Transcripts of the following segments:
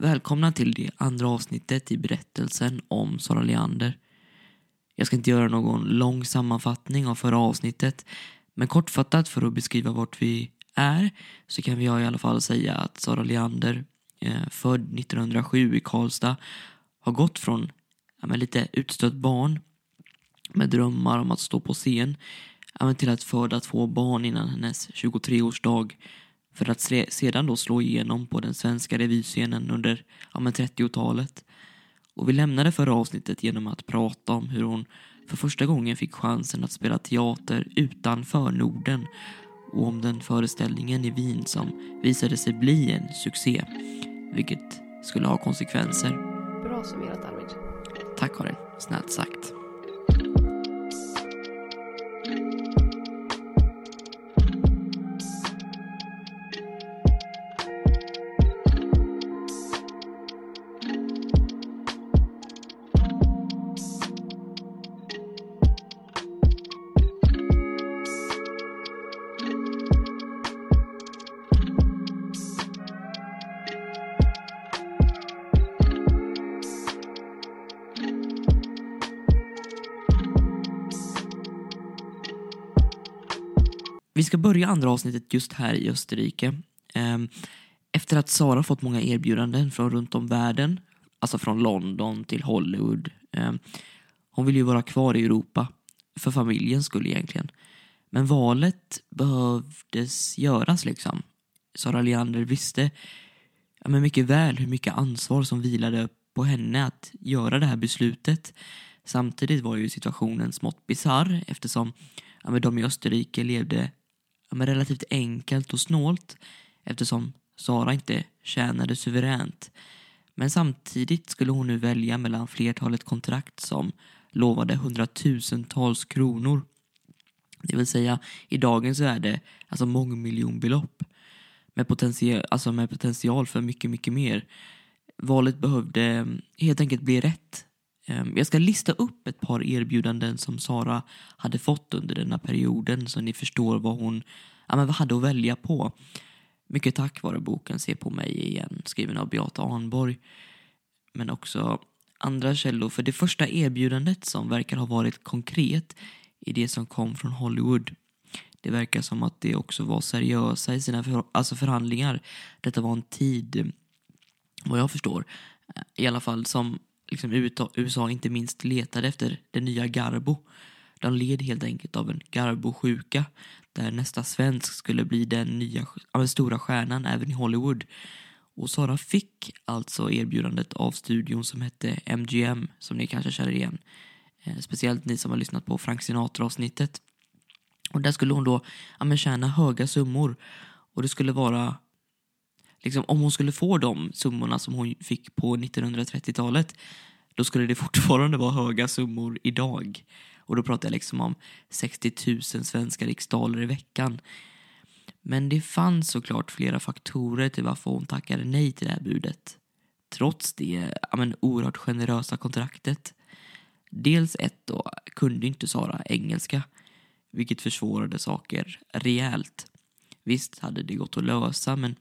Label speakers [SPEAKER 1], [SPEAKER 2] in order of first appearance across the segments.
[SPEAKER 1] Välkomna till det andra avsnittet i berättelsen om Sara Leander. Jag ska inte göra någon lång sammanfattning av förra avsnittet men kortfattat för att beskriva vart vi är så kan jag i alla fall säga att Sara Leander, eh, född 1907 i Karlstad, har gått från ja, lite utstött barn med drömmar om att stå på scen ja, till att föda två barn innan hennes 23-årsdag för att sedan då slå igenom på den svenska revyscenen under ja, 30-talet. Och vi lämnade förra avsnittet genom att prata om hur hon för första gången fick chansen att spela teater utanför Norden och om den föreställningen i Wien som visade sig bli en succé, vilket skulle ha konsekvenser.
[SPEAKER 2] Bra summerat Arvid.
[SPEAKER 1] Tack Karin, snällt sagt. Ska börja andra avsnittet just här i Österrike. Ehm, efter att Sara fått många erbjudanden från runt om världen, alltså från London till Hollywood. Ehm, hon vill ju vara kvar i Europa, för familjens skull egentligen. Men valet behövdes göras liksom. Sara Leander visste ja, men mycket väl hur mycket ansvar som vilade på henne att göra det här beslutet. Samtidigt var ju situationen smått bisarr eftersom ja, men de i Österrike levde ja, relativt enkelt och snålt eftersom Sara inte tjänade suveränt. Men samtidigt skulle hon nu välja mellan flertalet kontrakt som lovade hundratusentals kronor. Det vill säga i dagens värde alltså mångmiljonbelopp med potential, alltså med potential för mycket, mycket mer. Valet behövde mm, helt enkelt bli rätt. Ehm, jag ska lista upp ett par erbjudanden som Sara hade fått under denna perioden så ni förstår vad hon ja, men vad hade att välja på. Mycket tack vare boken Se på mig igen skriven av Beata Arnborg. Men också andra källor. För det första erbjudandet som verkar ha varit konkret i det som kom från Hollywood. Det verkar som att det också var seriösa i sina för, alltså förhandlingar. Detta var en tid, vad jag förstår, eh, i alla fall som liksom USA inte minst letade efter det nya Garbo. De led helt enkelt av en Garbo-sjuka där nästa svensk skulle bli den nya den stora stjärnan även i Hollywood. Och Sara fick alltså erbjudandet av studion som hette MGM, som ni kanske känner igen. Eh, speciellt ni som har lyssnat på Frank Sinatra-avsnittet. Och där skulle hon då ja, tjäna höga summor. Och det skulle vara liksom, om hon skulle få de summorna som hon fick på 1930-talet då skulle det fortfarande vara höga summor idag. Och då pratar jag liksom om 60 000 svenska riksdaler i veckan. Men det fanns såklart flera faktorer till varför hon tackade nej till det här budet. Trots det ja, men, oerhört generösa kontraktet. Dels ett då kunde inte Sara engelska, vilket försvårade saker rejält. Visst hade det gått att lösa, men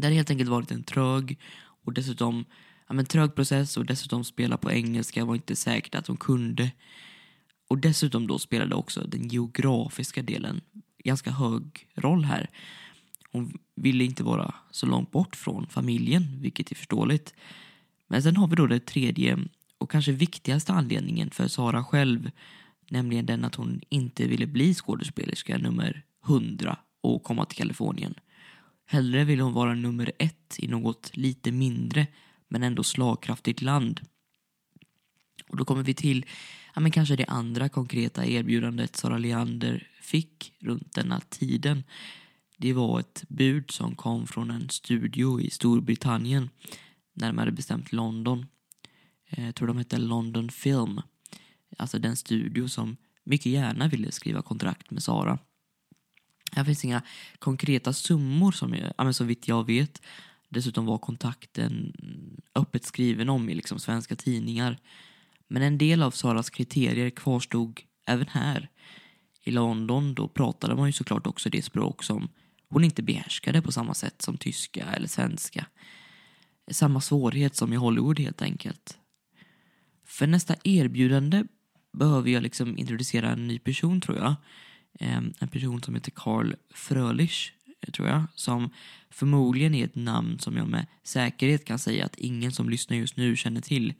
[SPEAKER 1] det hade helt enkelt varit en trög och dessutom ja, men trög process och dessutom spela på engelska var inte säkert att hon kunde. Och dessutom då spelade också den geografiska delen ganska hög roll här. Hon ville inte vara så långt bort från familjen, vilket är förståeligt. Men sen har vi då det tredje och kanske viktigaste anledningen för Sara själv, nämligen den att hon inte ville bli skådespelerska nummer 100 och komma till Kalifornien. Hellre vill hon vara nummer ett i något lite mindre men ändå slagkraftigt land. Och då kommer vi till ja, men kanske det andra konkreta erbjudandet Sara Leander fick runt denna tiden. Det var ett bud som kom från en studio i Storbritannien, närmare bestämt London. Eh, jag tror de hette London Film. Alltså den studio som mycket gärna ville skriva kontrakt med Sara. Här finns inga konkreta summor som ja, men så vitt jag vet. Dessutom var kontakten öppet skriven om i liksom svenska tidningar. Men en del av Saras kriterier kvarstod även här. I London då pratade man ju såklart också det språk som hon inte behärskade på samma sätt som tyska eller svenska. samma svårighet som i Hollywood helt enkelt. För nästa erbjudande behöver jag liksom introducera en ny person tror jag. Ehm, en person som heter Carl Frölich, eh, tror jag, som förmodligen är ett namn som jag med säkerhet kan säga att ingen som lyssnar just nu känner till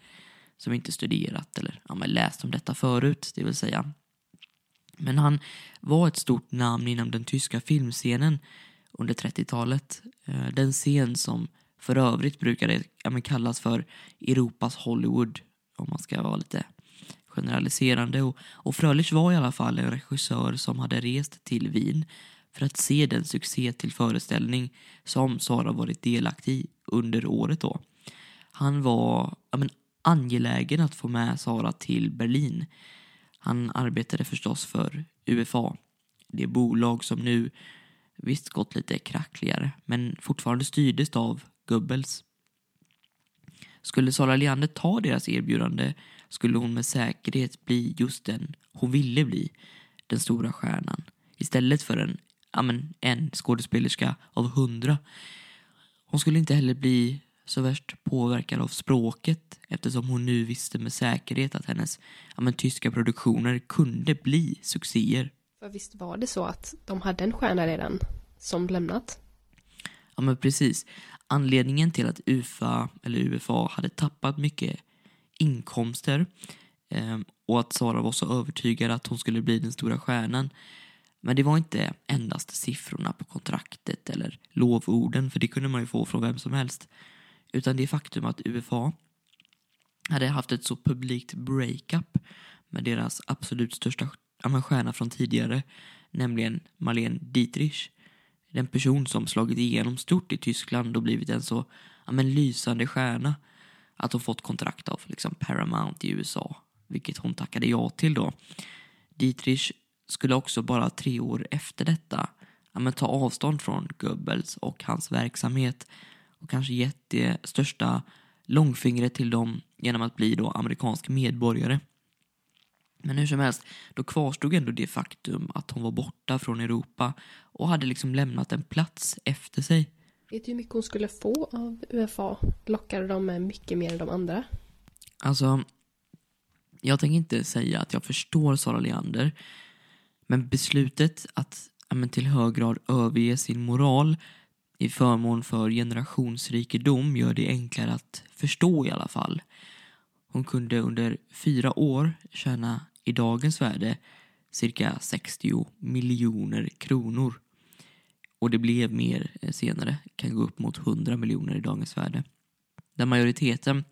[SPEAKER 1] som inte studerat eller ja, läst om detta förut, det vill säga. Men han var ett stort namn inom den tyska filmscenen under 30-talet. Eh, den scen som för övrigt brukade ja, kallas för Europas Hollywood, om man ska vara lite generaliserande. Och, och Frölich var i alla fall en regissör som hade rest till Wien för att se den succé till föreställning som Sara varit delaktig i under året då. Han var ja, men, angelägen att få med Sara till Berlin. Han arbetade förstås för UFA, det bolag som nu visst gått lite krackligare men fortfarande styrdes av Goebbels. Skulle Sara Leander ta deras erbjudande skulle hon med säkerhet bli just den hon ville bli, den stora stjärnan, istället för en, ja men, en skådespelerska av hundra. Hon skulle inte heller bli så värst påverkad av språket eftersom hon nu visste med säkerhet att hennes ja men, tyska produktioner kunde bli succéer.
[SPEAKER 2] För visst var det så att de hade en stjärna redan som lämnat?
[SPEAKER 1] Ja men precis. Anledningen till att UFA, eller UFA hade tappat mycket inkomster ehm, och att Sara var så övertygad att hon skulle bli den stora stjärnan. Men det var inte endast siffrorna på kontraktet eller lovorden, för det kunde man ju få från vem som helst. Utan det faktum att UFA hade haft ett så publikt breakup med deras absolut största stjärna från tidigare, nämligen Marlene Dietrich. Den person som slagit igenom stort i Tyskland och blivit en så ja, men, lysande stjärna att hon fått kontrakt av liksom Paramount i USA, vilket hon tackade ja till då. Dietrich skulle också bara tre år efter detta ja, men, ta avstånd från Goebbels och hans verksamhet och kanske gett det största långfingret till dem genom att bli då amerikansk medborgare. Men hur som helst, då kvarstod ändå det faktum att hon var borta från Europa och hade liksom lämnat en plats efter sig.
[SPEAKER 2] Vet du hur mycket hon skulle få av UFA? Lockade de med mycket mer än de andra?
[SPEAKER 1] Alltså, jag tänker inte säga att jag förstår Sara Leander, men beslutet att men, till hög grad överge sin moral i förmån för generationsrikedom gör det enklare att förstå i alla fall. Hon kunde under fyra år tjäna i dagens värde cirka 60 miljoner kronor. Och det blev mer eh, senare, kan gå upp mot 100 miljoner i dagens värde. Där majoriteten,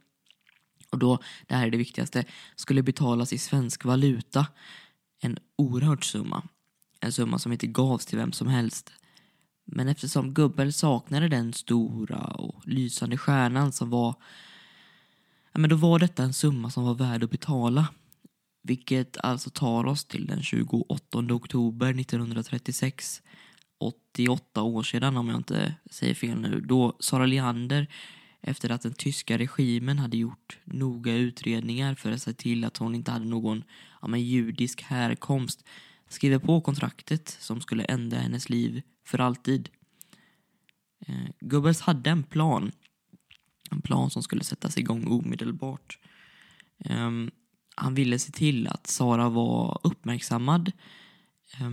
[SPEAKER 1] och då, det här är det viktigaste, skulle betalas i svensk valuta. En oerhörd summa. En summa som inte gavs till vem som helst. Men eftersom Gubbel saknade den stora och lysande stjärnan som var ja, men då var detta en summa som var värd att betala. Vilket alltså tar oss till den 28 oktober 1936. 88 år sedan om jag inte säger fel nu. Då Sara Leander efter att den tyska regimen hade gjort noga utredningar för att se till att hon inte hade någon ja, men judisk härkomst skriver på kontraktet som skulle ändra hennes liv för alltid. Eh, Goebbels hade en plan. En plan som skulle sättas igång omedelbart. Eh, han ville se till att Sara var uppmärksammad eh,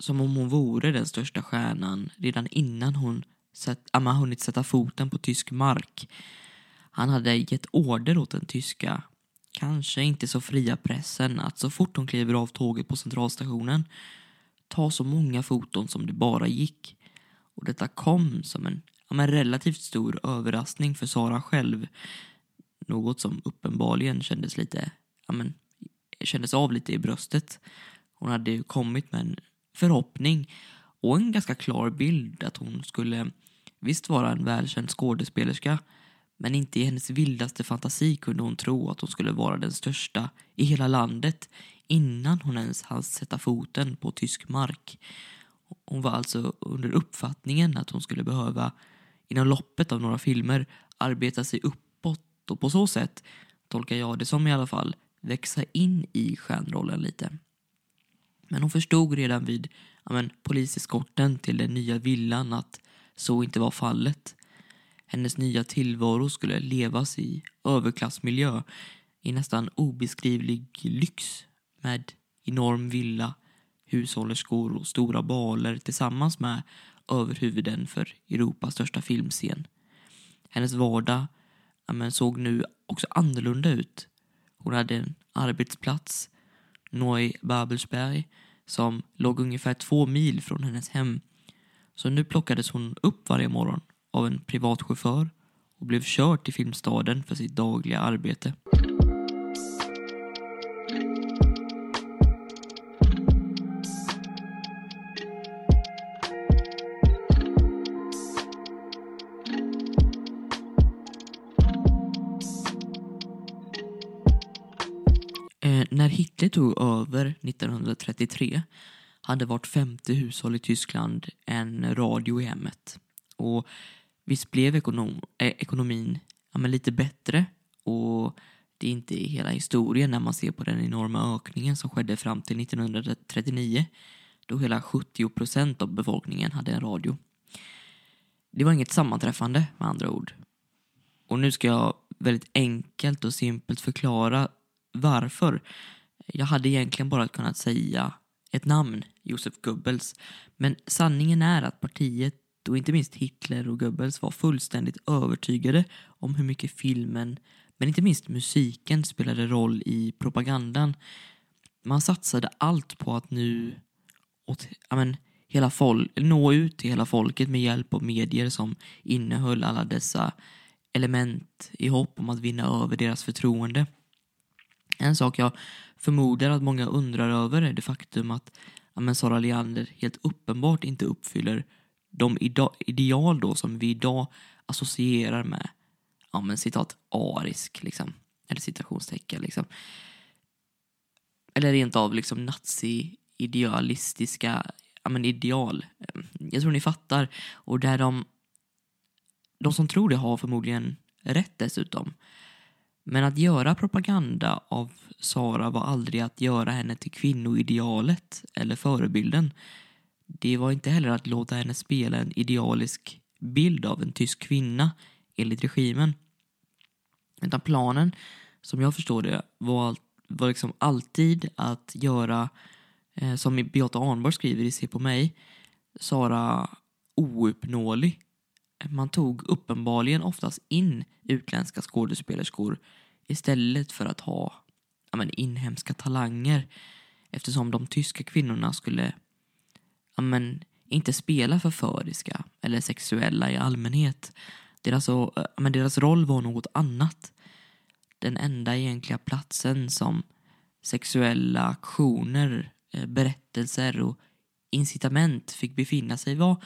[SPEAKER 1] som om hon vore den största stjärnan redan innan hon sett, amma, hunnit sätta foten på tysk mark. Han hade gett order åt den tyska, kanske inte så fria pressen att så fort hon kliver av tåget på centralstationen ta så många foton som det bara gick. Och detta kom som en ja, relativt stor överraskning för Sara själv. Något som uppenbarligen kändes lite, ja, men, kändes av lite i bröstet. Hon hade ju kommit med en förhoppning och en ganska klar bild att hon skulle visst vara en välkänd skådespelerska men inte i hennes vildaste fantasi kunde hon tro att hon skulle vara den största i hela landet innan hon ens hann sätta foten på tysk mark. Hon var alltså under uppfattningen att hon skulle behöva inom loppet av några filmer arbeta sig uppåt och på så sätt, tolkar jag det som i alla fall, växa in i stjärnrollen lite. Men hon förstod redan vid ja, men, poliseskorten till den nya villan att så inte var fallet. hennes nya tillvaro skulle levas i överklassmiljö i nästan obeskrivlig lyx med enorm villa, hushållerskor och stora baler tillsammans med överhuvuden för Europas största filmscen. Hennes vardag ja, men, såg nu också annorlunda ut. Hon hade en arbetsplats, Noi Babelsberg, som låg ungefär två mil från hennes hem. Så nu plockades hon upp varje morgon av en privatchaufför och blev körd till Filmstaden för sitt dagliga arbete. Hitler tog över 1933 hade vart femte hushåll i Tyskland en radio i hemmet. Och visst blev ekonom, eh, ekonomin ja, men lite bättre och det är inte hela historien när man ser på den enorma ökningen som skedde fram till 1939 då hela 70 procent av befolkningen hade en radio. Det var inget sammanträffande med andra ord. Och nu ska jag väldigt enkelt och simpelt förklara varför. Jag hade egentligen bara kunnat säga ett namn, Josef Goebbels. Men sanningen är att partiet och inte minst Hitler och Goebbels var fullständigt övertygade om hur mycket filmen, men inte minst musiken spelade roll i propagandan. Man satsade allt på att nu åt, amen, hela folk, nå ut till hela folket med hjälp av medier som innehöll alla dessa element i hopp om att vinna över deras förtroende. En sak jag förmodar att många undrar över är det faktum att ja, Sara Leander helt uppenbart inte uppfyller de ideal då som vi idag associerar med ja, men citat arisk, liksom. eller citationstecken. Liksom. Eller rent av liksom nazi-idealistiska ja, men ideal. Jag tror ni fattar. Och där de, de som tror det har förmodligen rätt dessutom. Men att göra propaganda av Sara var aldrig att göra henne till kvinnoidealet eller förebilden. Det var inte heller att låta henne spela en idealisk bild av en tysk kvinna enligt regimen. Utan planen, som jag förstår det, var, var liksom alltid att göra, eh, som Beata Arnborg skriver i Se på mig, Sara ouppnåelig. Man tog uppenbarligen oftast in utländska skådespelerskor istället för att ha ja, men, inhemska talanger eftersom de tyska kvinnorna skulle ja, men, inte spela förföriska eller sexuella i allmänhet. Deras, eh, ja, men, deras roll var något annat. Den enda egentliga platsen som sexuella aktioner, eh, berättelser och incitament fick befinna sig var,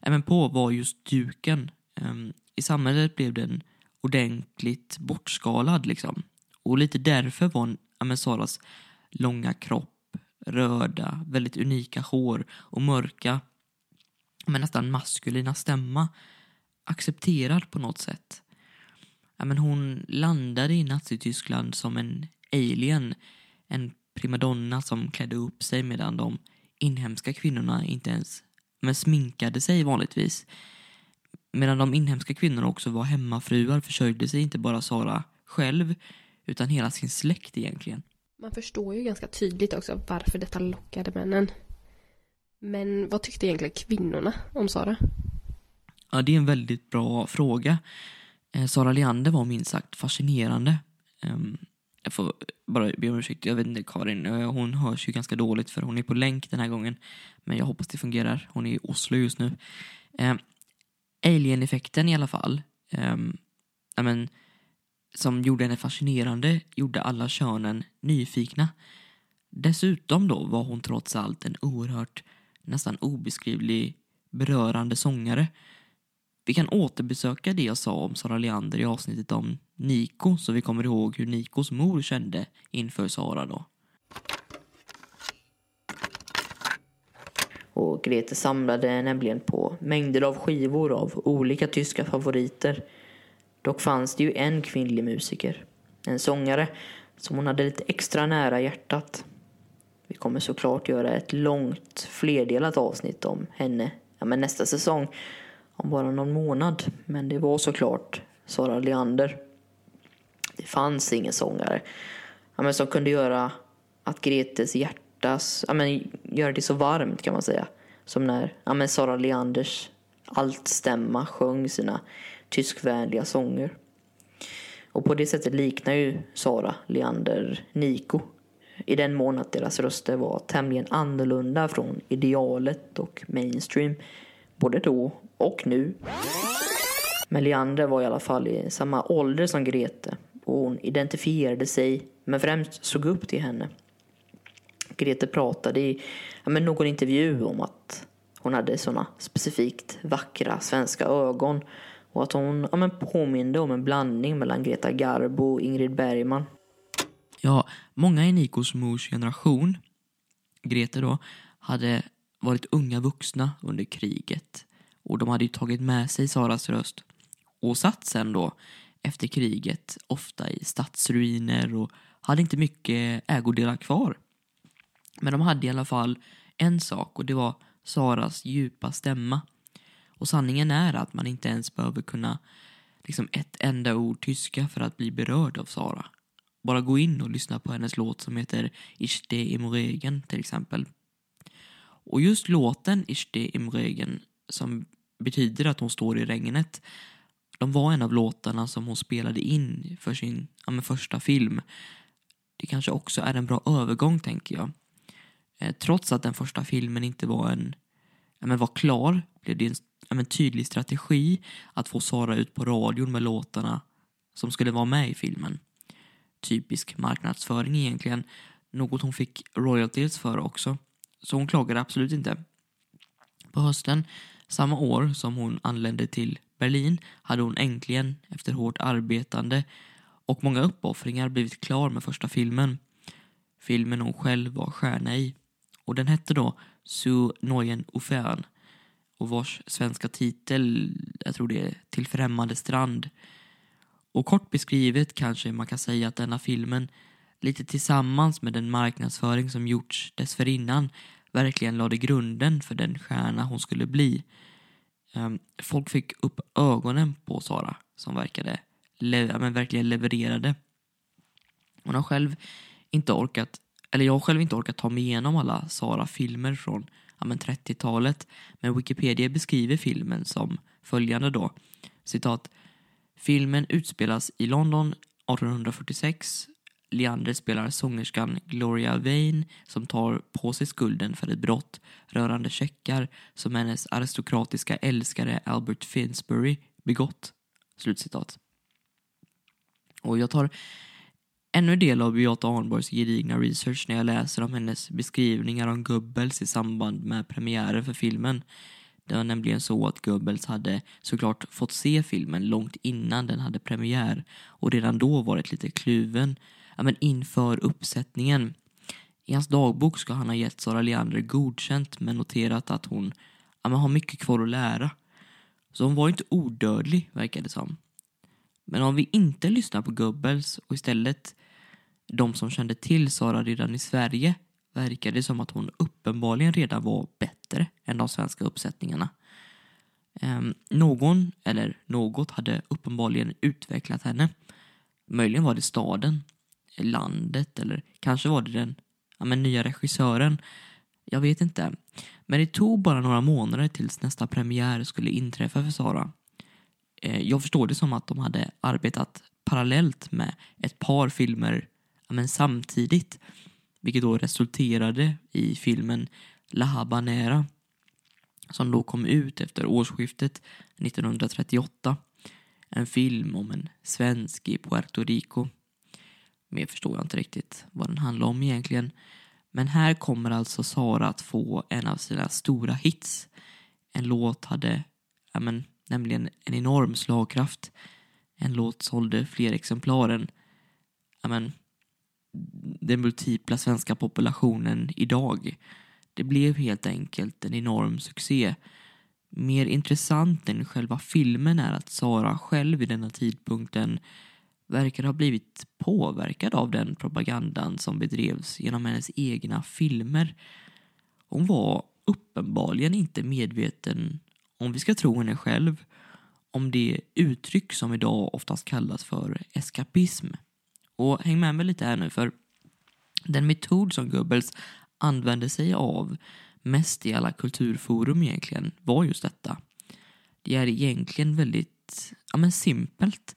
[SPEAKER 1] även på var just duken. Ehm, I samhället blev den ordentligt bortskalad liksom. Och lite därför var Saras långa kropp, röda, väldigt unika hår och mörka, men nästan maskulina stämma accepterad på något sätt. Ja, men hon landade i Nazityskland som en alien, en primadonna som klädde upp sig medan de inhemska kvinnorna inte ens men sminkade sig vanligtvis. Medan de inhemska kvinnorna också var hemmafruar försörjde sig inte bara Sara själv utan hela sin släkt egentligen.
[SPEAKER 2] Man förstår ju ganska tydligt också varför detta lockade männen. Men vad tyckte egentligen kvinnorna om Sara?
[SPEAKER 1] Ja, det är en väldigt bra fråga. Eh, Sara Leander var minst sagt fascinerande. Ehm, jag får bara be om ursäkt, jag vet inte Karin, eh, hon hörs ju ganska dåligt för hon är på länk den här gången. Men jag hoppas det fungerar, hon är i Oslo just nu. Alien-effekten i alla fall. Um, men, som gjorde henne fascinerande gjorde alla könen nyfikna. Dessutom då var hon trots allt en oerhört, nästan obeskrivlig, berörande sångare. Vi kan återbesöka det jag sa om Sara Leander i avsnittet om Niko så vi kommer ihåg hur Nikos mor kände inför Sara då. Och Grete samlade nämligen på mängder av skivor av olika tyska favoriter. Dock fanns det ju en kvinnlig musiker, en sångare, som hon hade lite extra nära hjärtat. Vi kommer såklart göra ett långt, flerdelat avsnitt om henne ja, men nästa säsong.
[SPEAKER 3] om bara någon månad. Men det var såklart Sara Leander. Det fanns ingen sångare ja, men som kunde göra att Gretes hjärta hjärtas, ja, men, göra det så varmt kan man säga. Som när ja, men Sara Leanders altstämma sjöng sina tyskvänliga sånger. Och på det sättet liknar ju Sara Leander Niko. i den mån att deras röster var tämligen annorlunda från idealet och mainstream både då och nu. Men Leander var i alla fall i samma ålder som Grete och hon identifierade sig men främst såg upp till henne. Grete pratade i ja, men någon intervju om att hon hade såna specifikt vackra svenska ögon och att hon ja, men påminde om en blandning mellan Greta Garbo och Ingrid Bergman.
[SPEAKER 1] Ja, många i Nikos mors generation, Grete då, hade varit unga vuxna under kriget och de hade ju tagit med sig Saras röst och satt sen då efter kriget ofta i stadsruiner och hade inte mycket ägodelar kvar. Men de hade i alla fall en sak och det var Saras djupa stämma. Och sanningen är att man inte ens behöver kunna liksom ett enda ord tyska för att bli berörd av Sara. Bara gå in och lyssna på hennes låt som heter Ishte im Regen till exempel. Och just låten Ishte im Regen som betyder att hon står i regnet de var en av låtarna som hon spelade in för sin ja, första film. Det kanske också är en bra övergång tänker jag. Eh, trots att den första filmen inte var en ja, men var klar blev det en, en tydlig strategi att få Sara ut på radion med låtarna som skulle vara med i filmen. Typisk marknadsföring egentligen. Något hon fick royalties för också. Så hon klagade absolut inte. På hösten samma år som hon anlände till Berlin hade hon äntligen, efter hårt arbetande och många uppoffringar, blivit klar med första filmen. Filmen hon själv var stjärna i. Och den hette då Su Noyen Ufern och vars svenska titel, jag tror det är Till främmande strand. Och kort beskrivet kanske man kan säga att denna filmen, lite tillsammans med den marknadsföring som gjorts dessförinnan, verkligen lade grunden för den stjärna hon skulle bli. Ehm, folk fick upp ögonen på Sara som verkade, le men verkligen levererade. Hon har själv inte orkat, eller jag har själv inte orkat ta mig igenom alla Sara-filmer från ja, 30-talet, men Wikipedia beskriver filmen som följande då, citat, Filmen utspelas i London 1846 Leander spelar sångerskan Gloria Vane som tar på sig skulden för ett brott rörande checkar som hennes aristokratiska älskare Albert Finsbury begått. Slutcitat. Och jag tar ännu en del av Beata Arnborgs gedigna research när jag läser om hennes beskrivningar om Goebbels i samband med premiären för filmen. Det var nämligen så att Goebbels hade såklart fått se filmen långt innan den hade premiär och redan då varit lite kluven ja, men inför uppsättningen. I hans dagbok ska han ha gett Sara Leander godkänt men noterat att hon ja, men har mycket kvar att lära. Så hon var inte odödlig, verkar det som. Men om vi inte lyssnar på Goebbels och istället de som kände till Sara redan i Sverige verkade som att hon uppenbarligen redan var bättre än de svenska uppsättningarna. Ehm, någon, eller något, hade uppenbarligen utvecklat henne. Möjligen var det staden landet eller kanske var det den ja, men, nya regissören. Jag vet inte. Men det tog bara några månader tills nästa premiär skulle inträffa för Sara. Ehm, jag förstår det som att de hade arbetat parallellt med ett par filmer men samtidigt. Vilket då resulterade i filmen La Habanera som då kom ut efter årsskiftet 1938. En film om en svensk i Puerto Rico Mer förstår jag inte riktigt vad den handlar om egentligen. Men här kommer alltså Sara att få en av sina stora hits. En låt hade, ja men, nämligen en enorm slagkraft. En låt sålde fler exemplar än, ja men, den multipla svenska populationen idag. Det blev helt enkelt en enorm succé. Mer intressant än själva filmen är att Sara själv vid denna tidpunkten verkar ha blivit påverkad av den propagandan som bedrevs genom hennes egna filmer. Hon var uppenbarligen inte medveten om vi ska tro henne själv, om det uttryck som idag oftast kallas för eskapism. Och häng med mig lite här nu, för den metod som Goebbels använde sig av mest i alla kulturforum egentligen var just detta. Det är egentligen väldigt ja, men simpelt.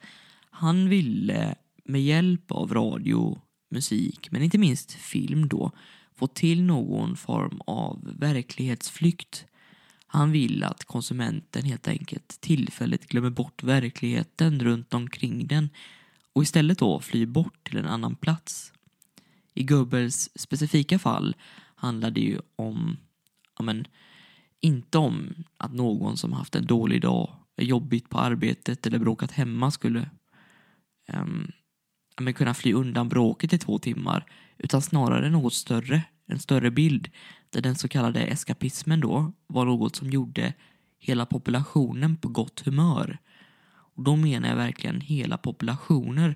[SPEAKER 1] Han ville med hjälp av radio, musik, men inte minst film då, få till någon form av verklighetsflykt. Han vill att konsumenten helt enkelt tillfälligt glömmer bort verkligheten runt omkring den och istället då flyr bort till en annan plats. I Goebbels specifika fall handlar det ju om, ja men, inte om att någon som haft en dålig dag, är jobbigt på arbetet eller bråkat hemma skulle um, ja, men kunna fly undan bråket i två timmar, utan snarare något större, en större bild, där den så kallade eskapismen då var något som gjorde hela populationen på gott humör. Och då menar jag verkligen hela populationer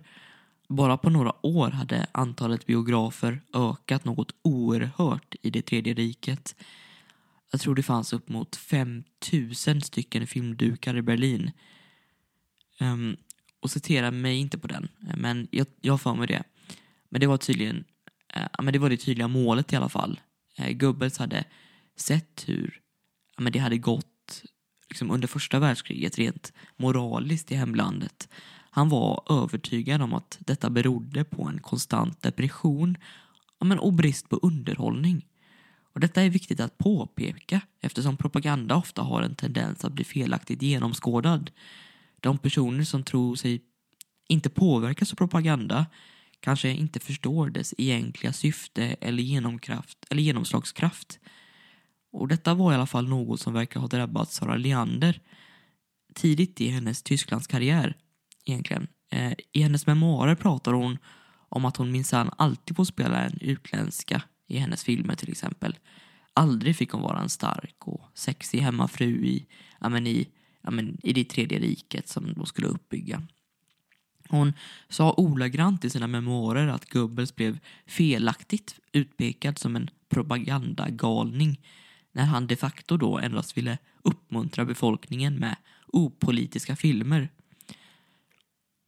[SPEAKER 1] bara på några år hade antalet biografer ökat något oerhört i det tredje riket. Jag tror det fanns upp mot 5000 stycken filmdukar i Berlin. Um, och citera mig inte på den, men jag, jag har för mig det. Men det var tydligen, uh, men det var det tydliga målet i alla fall. Eh, uh, Goebbels hade sett hur uh, men det hade gått liksom under första världskriget rent moraliskt i hemlandet. Han var övertygad om att detta berodde på en konstant depression men, och brist på underhållning. Och detta är viktigt att påpeka eftersom propaganda ofta har en tendens att bli felaktigt genomskådad. De personer som tror sig inte påverkas av propaganda kanske inte förstår dess egentliga syfte eller, genomkraft, eller genomslagskraft. Och detta var i alla fall något som verkar ha drabbat Sara Leander tidigt i hennes Tysklandskarriär egentligen. Eh, I hennes memoarer pratar hon om att hon minsann alltid får spela en utländska i hennes filmer till exempel. Aldrig fick hon vara en stark och sexig hemmafru i, ja, men i, ja, men i det tredje riket som de skulle uppbygga. Hon sa olagrant i sina memoarer att Goebbels blev felaktigt utpekad som en propagandagalning när han de facto då endast ville uppmuntra befolkningen med opolitiska filmer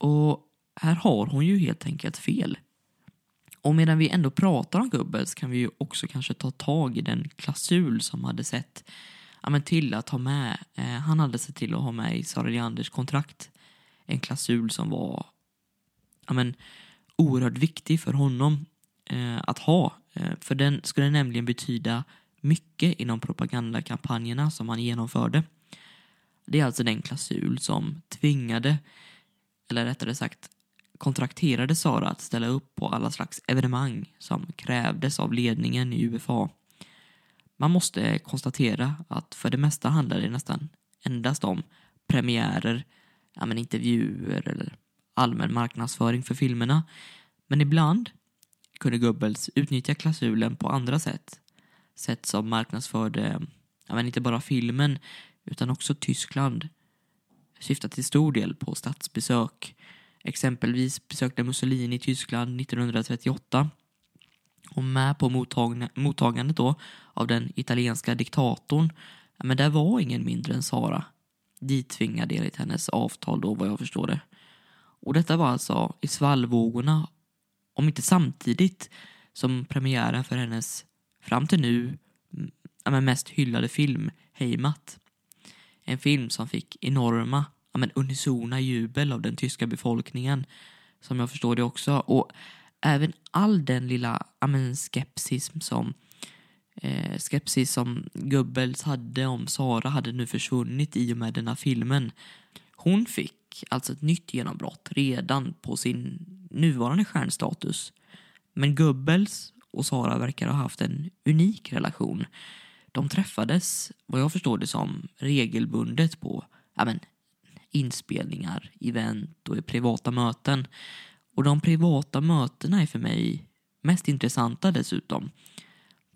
[SPEAKER 1] och här har hon ju helt enkelt fel. Och medan vi ändå pratar om Goebbels kan vi ju också kanske ta tag i den klausul som hade sett ja, men till att ha med, eh, han hade sett till att ha med i Sara Leanders kontrakt en klausul som var ja, men, oerhört viktig för honom eh, att ha. Eh, för den skulle nämligen betyda mycket inom propagandakampanjerna som han genomförde. Det är alltså den klausul som tvingade eller rättare sagt kontrakterade Sara att ställa upp på alla slags evenemang som krävdes av ledningen i UFA. Man måste konstatera att för det mesta handlar det nästan endast om premiärer, ja, men intervjuer eller allmän marknadsföring för filmerna. Men ibland kunde Goebbels utnyttja klausulen på andra sätt. Sätt som marknadsförde, ja, men inte bara filmen utan också Tyskland syftar till stor del på statsbesök. Exempelvis besökte Mussolini Tyskland 1938 och med på mottagandet då av den italienska diktatorn, ja men där var ingen mindre än Sara. Dittvingad enligt hennes avtal då vad jag förstår det. Och detta var alltså i svallvågorna, om inte samtidigt som premiären för hennes, fram till nu, ja, mest hyllade film Heimat. En film som fick enorma, ja, men unisona jubel av den tyska befolkningen. Som jag förstår det också. Och även all den lilla ja, men skepsis som eh, skepsis som Goebbels hade om Sara hade nu försvunnit i och med denna filmen. Hon fick alltså ett nytt genombrott redan på sin nuvarande stjärnstatus. Men Goebbels och Sara verkar ha haft en unik relation de träffades, vad jag förstår det som, regelbundet på ja, men, inspelningar, event och privata möten. Och de privata mötena är för mig mest intressanta dessutom.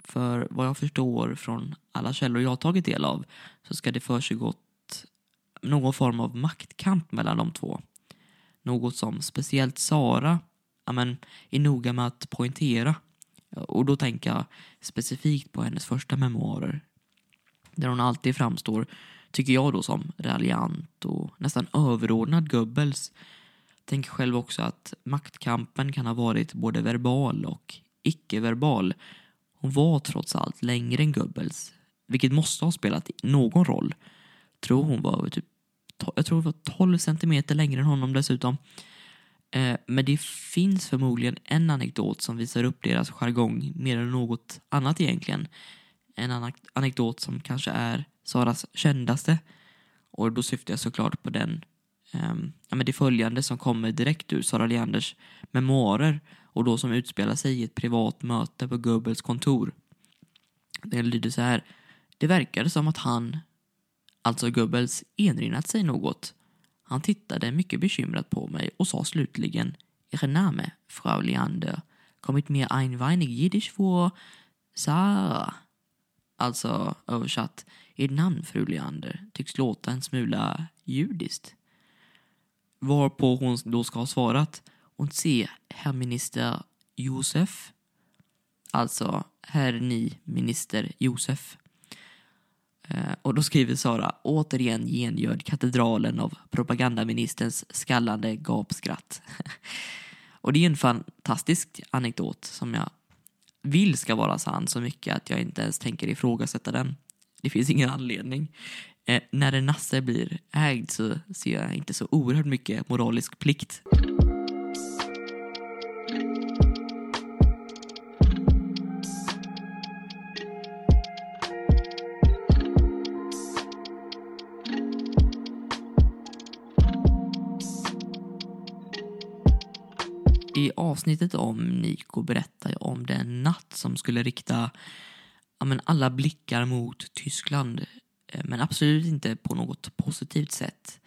[SPEAKER 1] För vad jag förstår från alla källor jag har tagit del av så ska det försiggått någon form av maktkamp mellan de två. Något som speciellt Sara ja, men, är noga med att poängtera. Och då tänker jag specifikt på hennes första memoarer. Där hon alltid framstår tycker jag då som raljant och nästan överordnad Goebbels. Tänker själv också att maktkampen kan ha varit både verbal och icke-verbal. Hon var trots allt längre än Goebbels, vilket måste ha spelat någon roll. Tror hon var typ, jag tror hon var 12 centimeter längre än honom dessutom. Eh, men det finns förmodligen en anekdot som visar upp deras jargong mer än något annat egentligen. En anekdot som kanske är Saras kändaste. Och då syftar jag såklart på den, um, ja, men det följande som kommer direkt ur Sara Leanders memoarer och då som utspelar sig i ett privat möte på Goebbels kontor. Den lyder så här. Det verkade som att han, alltså Goebbels, erinrat sig något han tittade mycket bekymrat på mig och sa slutligen Er Name, Frau Leander, kommit mir ein weinig jiddisch vor Sara. Alltså översatt, Ert namn, fru Leander, tycks låta en smula judiskt. Varpå hon då ska ha svarat Och se, herr minister Josef. Alltså, herr ni minister Josef. Eh, och då skriver Sara, återigen gengöd katedralen av propagandaministerns skallande gapskratt. och det är en fantastisk anekdot som jag vill ska vara sann så mycket att jag inte ens tänker ifrågasätta den. Det finns ingen anledning. Eh, när en nasse blir ägd så ser jag inte så oerhört mycket moralisk plikt. Avsnittet om Niko berättar jag om den natt som skulle rikta ja, men alla blickar mot Tyskland, eh, men absolut inte på något positivt sätt.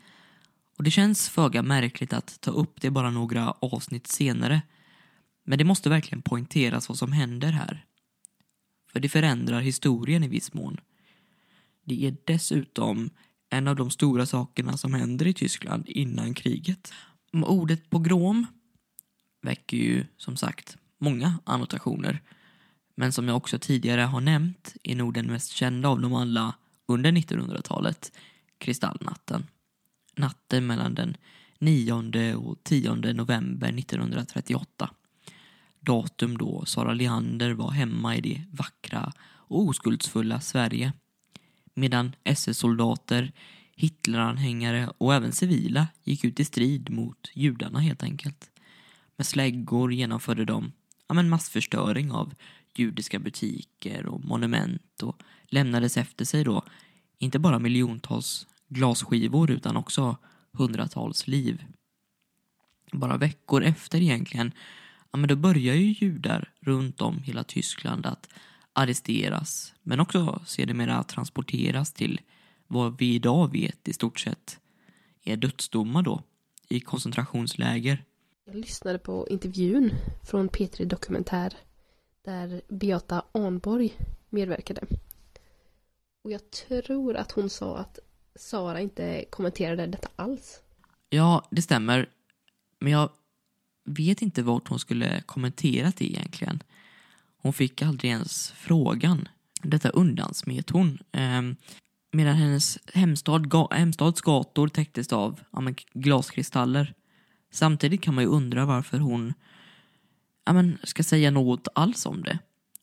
[SPEAKER 1] Och Det känns föga märkligt att ta upp det bara några avsnitt senare. Men det måste verkligen poängteras vad som händer här. För det förändrar historien i viss mån. Det är dessutom en av de stora sakerna som händer i Tyskland innan kriget. Ordet pogrom väcker ju som sagt många annotationer. Men som jag också tidigare har nämnt är nog den mest kända av dem alla under 1900-talet Kristallnatten. Natten mellan den 9 och 10 november 1938. Datum då Sara Leander var hemma i det vackra och oskuldsfulla Sverige. Medan SS-soldater, Hitleranhängare och även civila gick ut i strid mot judarna helt enkelt. Med släggor genomförde de ja, men massförstöring av judiska butiker och monument och lämnades efter sig då inte bara miljontals glasskivor utan också hundratals liv. Bara veckor efter egentligen, ja men då börjar ju judar runt om hela Tyskland att arresteras men också sedermera transporteras till vad vi idag vet i stort sett är dödsdomar då i koncentrationsläger
[SPEAKER 2] jag lyssnade på intervjun från P3 Dokumentär där Beata Arnborg medverkade. Och jag tror att hon sa att Sara inte kommenterade detta alls.
[SPEAKER 1] Ja, det stämmer. Men jag vet inte vart hon skulle kommenterat det egentligen. Hon fick aldrig ens frågan. Detta undansmet hon. Ehm, medan hennes hemstad, ga, hemstads gator täcktes av ja, glaskristaller Samtidigt kan man ju undra varför hon ja, men, ska säga något alls om det.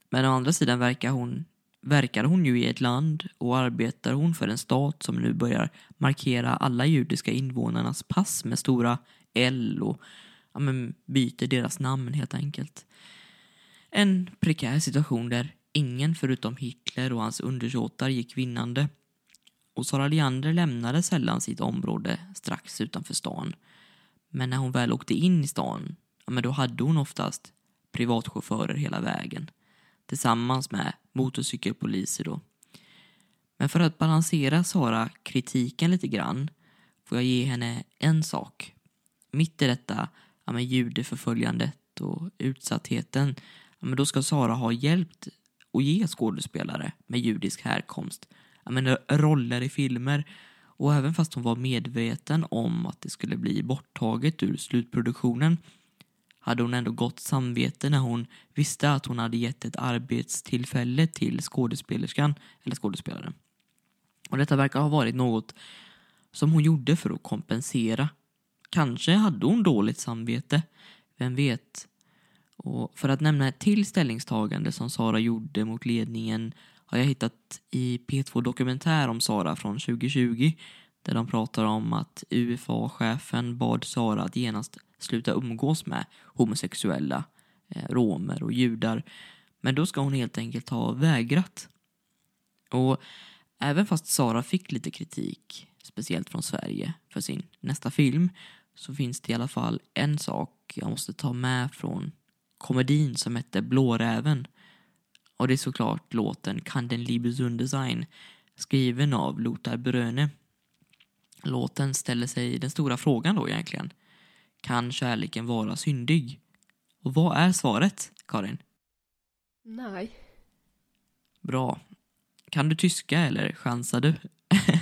[SPEAKER 1] Men å andra sidan verkar hon, verkar hon ju i ett land och arbetar hon för en stat som nu börjar markera alla judiska invånarnas pass med stora L och ja, men, byter deras namn helt enkelt. En prekär situation där ingen förutom Hitler och hans undersåtar gick vinnande. Och Sara Leander lämnade sällan sitt område strax utanför stan men när hon väl åkte in i stan, ja, men då hade hon oftast privatchaufförer hela vägen. Tillsammans med motorcykelpoliser då. Men för att balansera Sara kritiken lite grann får jag ge henne en sak. Mitt i detta ja, med judeförföljandet och utsattheten, ja, men då ska Sara ha hjälpt och ge skådespelare med judisk härkomst ja, men roller i filmer och även fast hon var medveten om att det skulle bli borttaget ur slutproduktionen hade hon ändå gott samvete när hon visste att hon hade gett ett arbetstillfälle till skådespelerskan, eller skådespelaren. Och detta verkar ha varit något som hon gjorde för att kompensera. Kanske hade hon dåligt samvete, vem vet? Och för att nämna ett till ställningstagande som Sara gjorde mot ledningen har jag hittat i P2 Dokumentär om Sara från 2020 där de pratar om att UFA-chefen bad Sara att genast sluta umgås med homosexuella, eh, romer och judar. Men då ska hon helt enkelt ha vägrat. Och även fast Sara fick lite kritik, speciellt från Sverige, för sin nästa film så finns det i alla fall en sak jag måste ta med från komedin som hette Blåräven. Och det är såklart låten Kan den Liebesundesign skriven av Lothar Bröne. Låten ställer sig den stora frågan då egentligen. Kan kärleken vara syndig? Och vad är svaret, Karin?
[SPEAKER 2] Nej,
[SPEAKER 1] Bra. Kan du tyska eller chansar du?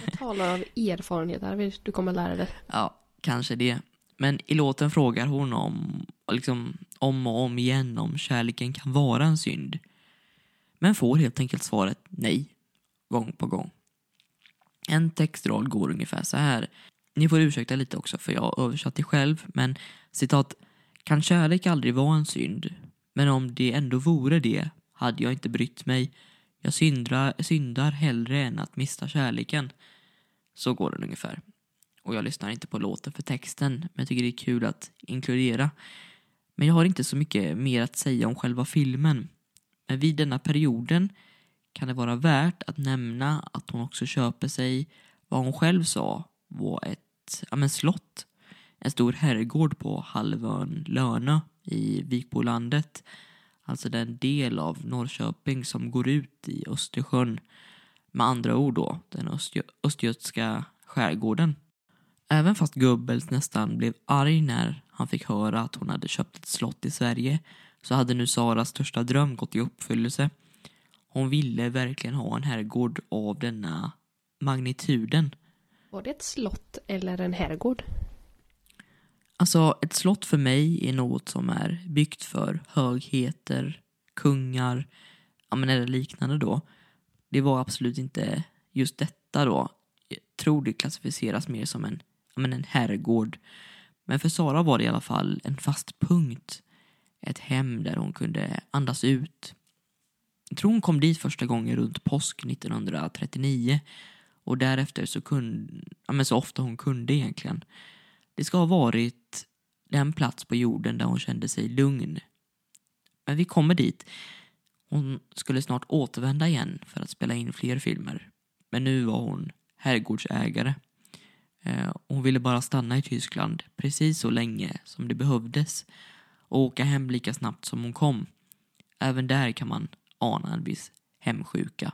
[SPEAKER 2] jag talar av erfarenhet här. Du kommer lära dig.
[SPEAKER 1] Ja, kanske det. Men i låten frågar hon om, liksom, om och om igen om kärleken kan vara en synd. Men får helt enkelt svaret nej, gång på gång. En textrad går ungefär så här. Ni får ursäkta lite också för jag har översatt det själv, men citat. Kan kärlek aldrig vara en synd? Men om det ändå vore det hade jag inte brytt mig. Jag syndrar, syndar hellre än att mista kärleken. Så går den ungefär. Och jag lyssnar inte på låten för texten, men jag tycker det är kul att inkludera. Men jag har inte så mycket mer att säga om själva filmen. Men vid denna perioden kan det vara värt att nämna att hon också köper sig vad hon själv sa var ett ja, men slott. En stor herrgård på halvön Lönö i Vikbolandet. Alltså den del av Norrköping som går ut i Östersjön. Med andra ord då, den östgö östgötska skärgården. Även fast Goebbels nästan blev arg när han fick höra att hon hade köpt ett slott i Sverige så hade nu Saras största dröm gått i uppfyllelse. Hon ville verkligen ha en herrgård av denna magnituden.
[SPEAKER 2] Var det ett slott eller en herrgård?
[SPEAKER 1] Alltså, ett slott för mig är något som är byggt för högheter, kungar, ja men eller liknande då. Det var absolut inte just detta då. Jag tror det klassificeras mer som en, ja men en herrgård. Men för Sara var det i alla fall en fast punkt. Ett hem där hon kunde andas ut. Jag tror hon kom dit första gången runt påsk 1939 och därefter så kunde, ja men så ofta hon kunde egentligen. Det ska ha varit den plats på jorden där hon kände sig lugn. Men vi kommer dit. Hon skulle snart återvända igen för att spela in fler filmer. Men nu var hon herrgårdsägare. Eh, hon ville bara stanna i Tyskland precis så länge som det behövdes och åka hem lika snabbt som hon kom. Även där kan man ana en viss hemsjuka.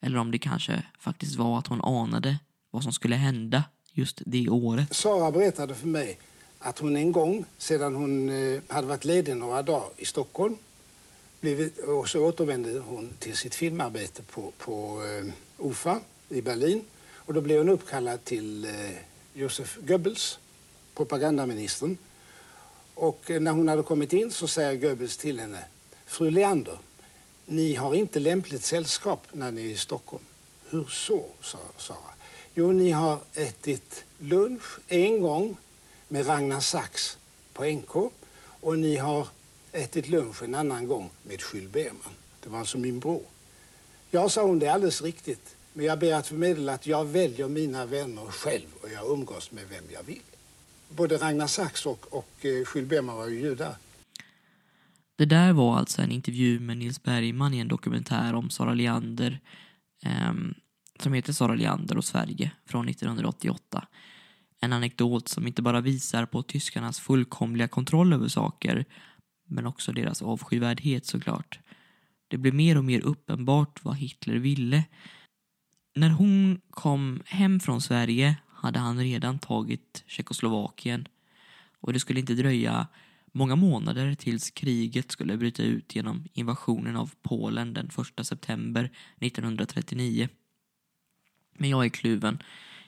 [SPEAKER 1] Eller om det kanske faktiskt var att hon anade vad som skulle hända just det året.
[SPEAKER 4] Sara berättade för mig att hon en gång, sedan hon eh, hade varit ledig några dagar i Stockholm, blivit, och så återvände hon till sitt filmarbete på, på eh, OFA i Berlin. Och då blev hon uppkallad till eh, Josef Goebbels, propagandaministern. Och eh, när hon hade kommit in så säger Goebbels till henne, Fru Leander, ni har inte lämpligt sällskap när ni är i Stockholm. Hur så, sa Sara. Jo, ni har ätit lunch en gång med Ragnar Sachs på NK och ni har ätit lunch en annan gång med Jules Berman. Det var alltså min bror. Ja, sa hon, det är alldeles riktigt. Men jag ber att förmedla att jag väljer mina vänner själv och jag umgås med vem jag vill. Både Ragnar Sachs och, och eh, Jules Berman var ju judar.
[SPEAKER 1] Det där var alltså en intervju med Nils Bergman i en dokumentär om Sara Leander eh, som heter Sara Leander och Sverige från 1988. En anekdot som inte bara visar på tyskarnas fullkomliga kontroll över saker men också deras avskyvärdhet såklart. Det blev mer och mer uppenbart vad Hitler ville. När hon kom hem från Sverige hade han redan tagit Tjeckoslovakien och det skulle inte dröja många månader tills kriget skulle bryta ut genom invasionen av Polen den 1 september 1939. Men jag är kluven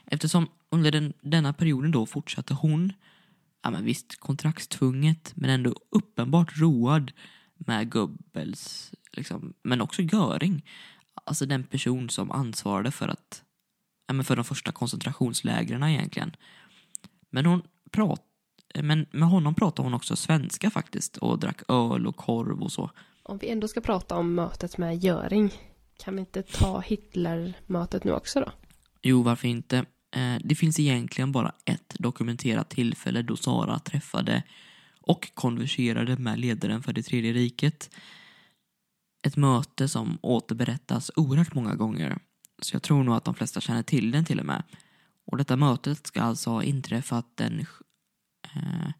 [SPEAKER 1] eftersom under den, denna perioden då fortsatte hon, ja men visst kontraktstvunget men ändå uppenbart road med Goebbels, liksom, men också Göring. Alltså den person som ansvarade för att men för de första koncentrationslägren egentligen. Men, hon prat, men med honom pratade hon också svenska faktiskt och drack öl och korv och så.
[SPEAKER 2] Om vi ändå ska prata om mötet med Göring, kan vi inte ta Hitler-mötet nu också då?
[SPEAKER 1] Jo, varför inte? Eh, det finns egentligen bara ett dokumenterat tillfälle då Sara träffade och konverserade med ledaren för det tredje riket. Ett möte som återberättas oerhört många gånger. Så jag tror nog att de flesta känner till den till och med. Och detta mötet ska alltså ha inträffat den eh,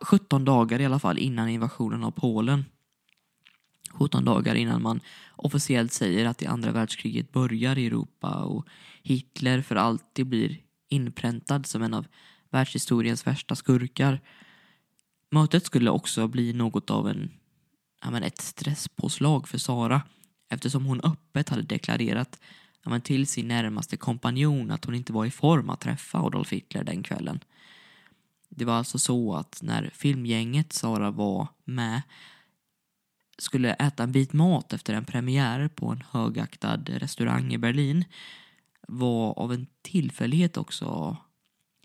[SPEAKER 1] 17 dagar i alla fall innan invasionen av Polen. 17 dagar innan man officiellt säger att det andra världskriget börjar i Europa och Hitler för alltid blir inpräntad som en av världshistoriens värsta skurkar. Mötet skulle också bli något av en, ja, men ett stresspåslag för Sara eftersom hon öppet hade deklarerat ja, men till sin närmaste kompanjon att hon inte var i form att träffa Adolf Hitler den kvällen. Det var alltså så att när filmgänget Sara var med skulle äta en bit mat efter en premiär på en högaktad restaurang i Berlin var av en tillfällighet också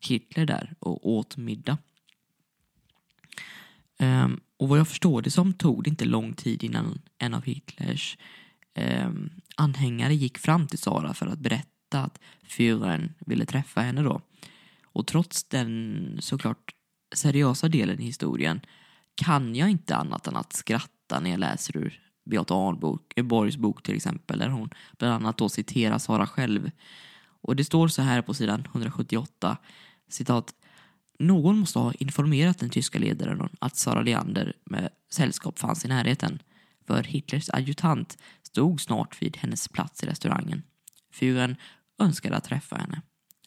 [SPEAKER 1] Hitler där och åt middag. Um, och vad jag förstår det som tog det inte lång tid innan en av Hitlers eh, anhängare gick fram till Sara för att berätta att Führern ville träffa henne då. Och trots den såklart seriösa delen i historien kan jag inte annat än att skratta när jag läser ur Beata Arnborgs eh, bok till exempel där hon bland annat då citerar Sara själv. Och det står så här på sidan 178 citat någon måste ha informerat den tyska ledaren att Sara Leander med sällskap fanns i närheten. För Hitlers adjutant stod snart vid hennes plats i restaurangen. Fyren önskade att träffa henne.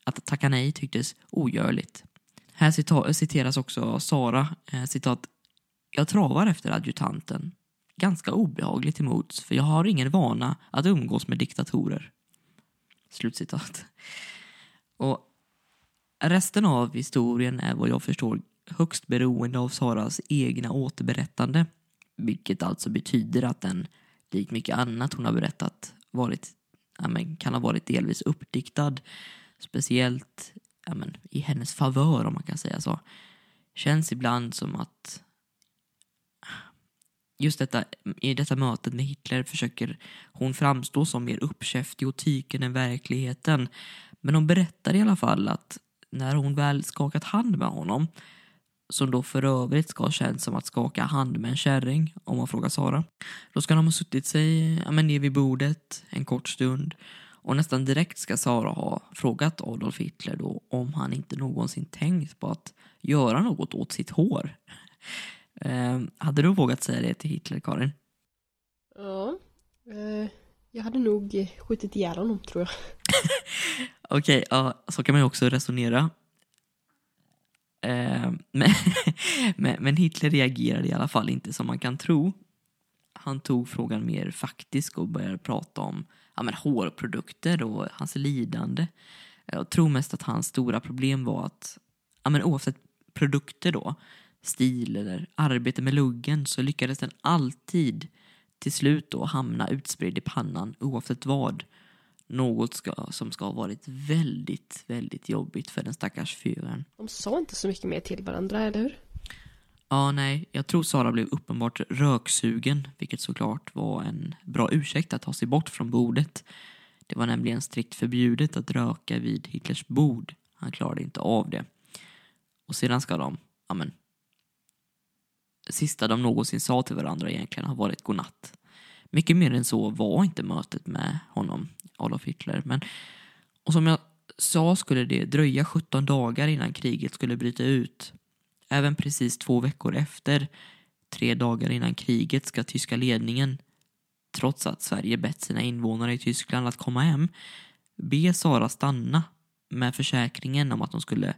[SPEAKER 1] Att tacka nej tycktes ogörligt. Här citeras också Sara, eh, citat. Jag travar efter adjutanten. Ganska obehagligt emots, för jag har ingen vana att umgås med diktatorer. Slutcitat. Och resten av historien är vad jag förstår högst beroende av Saras egna återberättande. Vilket alltså betyder att den, likt mycket annat hon har berättat, varit, ja, men, kan ha varit delvis uppdiktad. Speciellt ja, men, i hennes favör om man kan säga så. Känns ibland som att just detta, i detta mötet med Hitler försöker hon framstå som mer uppkäftig och tyken än verkligheten. Men hon berättar i alla fall att när hon väl skakat hand med honom som då för övrigt ska ha känts som att skaka hand med en kärring, om man frågar Sara. Då ska de ha suttit sig ja, men ner vid bordet en kort stund och nästan direkt ska Sara ha frågat Adolf Hitler då om han inte någonsin tänkt på att göra något åt sitt hår. Eh, hade du vågat säga det till Hitler, Karin?
[SPEAKER 2] Ja, eh, jag hade nog skjutit ihjäl honom tror jag.
[SPEAKER 1] Okej, okay, ja, så kan man ju också resonera. Eh, men, men, Hitler reagerade i alla fall inte som man kan tro. Han tog frågan mer faktiskt och började prata om ja, men, hårprodukter och hans lidande. Jag tror mest att hans stora problem var att ja, men, oavsett produkter då, stil eller arbete med luggen så lyckades den alltid till slut då hamna utspridd i pannan oavsett vad. Något ska, som ska ha varit väldigt, väldigt jobbigt för den stackars fyren.
[SPEAKER 2] De sa inte så mycket mer till varandra, eller hur?
[SPEAKER 1] Ja, nej. Jag tror Sara blev uppenbart röksugen, vilket såklart var en bra ursäkt att ta sig bort från bordet. Det var nämligen strikt förbjudet att röka vid Hitlers bord. Han klarade inte av det. Och sedan ska de, ja men, sista de någonsin sa till varandra egentligen har varit godnatt. Mycket mer än så var inte mötet med honom, Adolf Hitler. Men, och som jag sa skulle det dröja 17 dagar innan kriget skulle bryta ut. Även precis två veckor efter, tre dagar innan kriget, ska tyska ledningen, trots att Sverige bett sina invånare i Tyskland att komma hem, be Sara stanna med försäkringen om att de skulle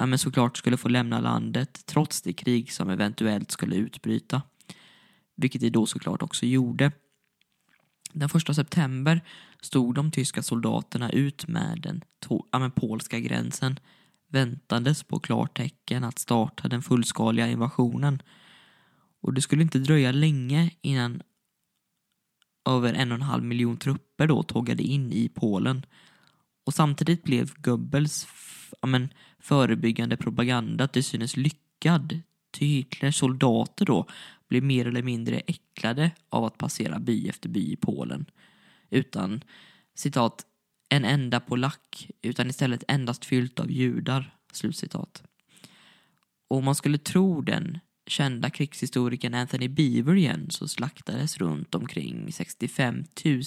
[SPEAKER 1] ja, men såklart skulle få lämna landet trots det krig som eventuellt skulle utbryta. Vilket de då såklart också gjorde. Den första september stod de tyska soldaterna ut med den ja, med polska gränsen väntades på klartecken att starta den fullskaliga invasionen. Och det skulle inte dröja länge innan över en och en halv miljon trupper då tågade in i Polen Och samtidigt blev Goebbels ja, men, förebyggande propaganda till synes lyckad. Till Hitlers soldater då blev mer eller mindre äcklade av att passera by efter by i Polen. Utan, citat, en enda polack, utan istället endast fyllt av judar. Slutcitat. Och om man skulle tro den kända krigshistorikern Anthony Beaver igen så slaktades runt omkring 65 000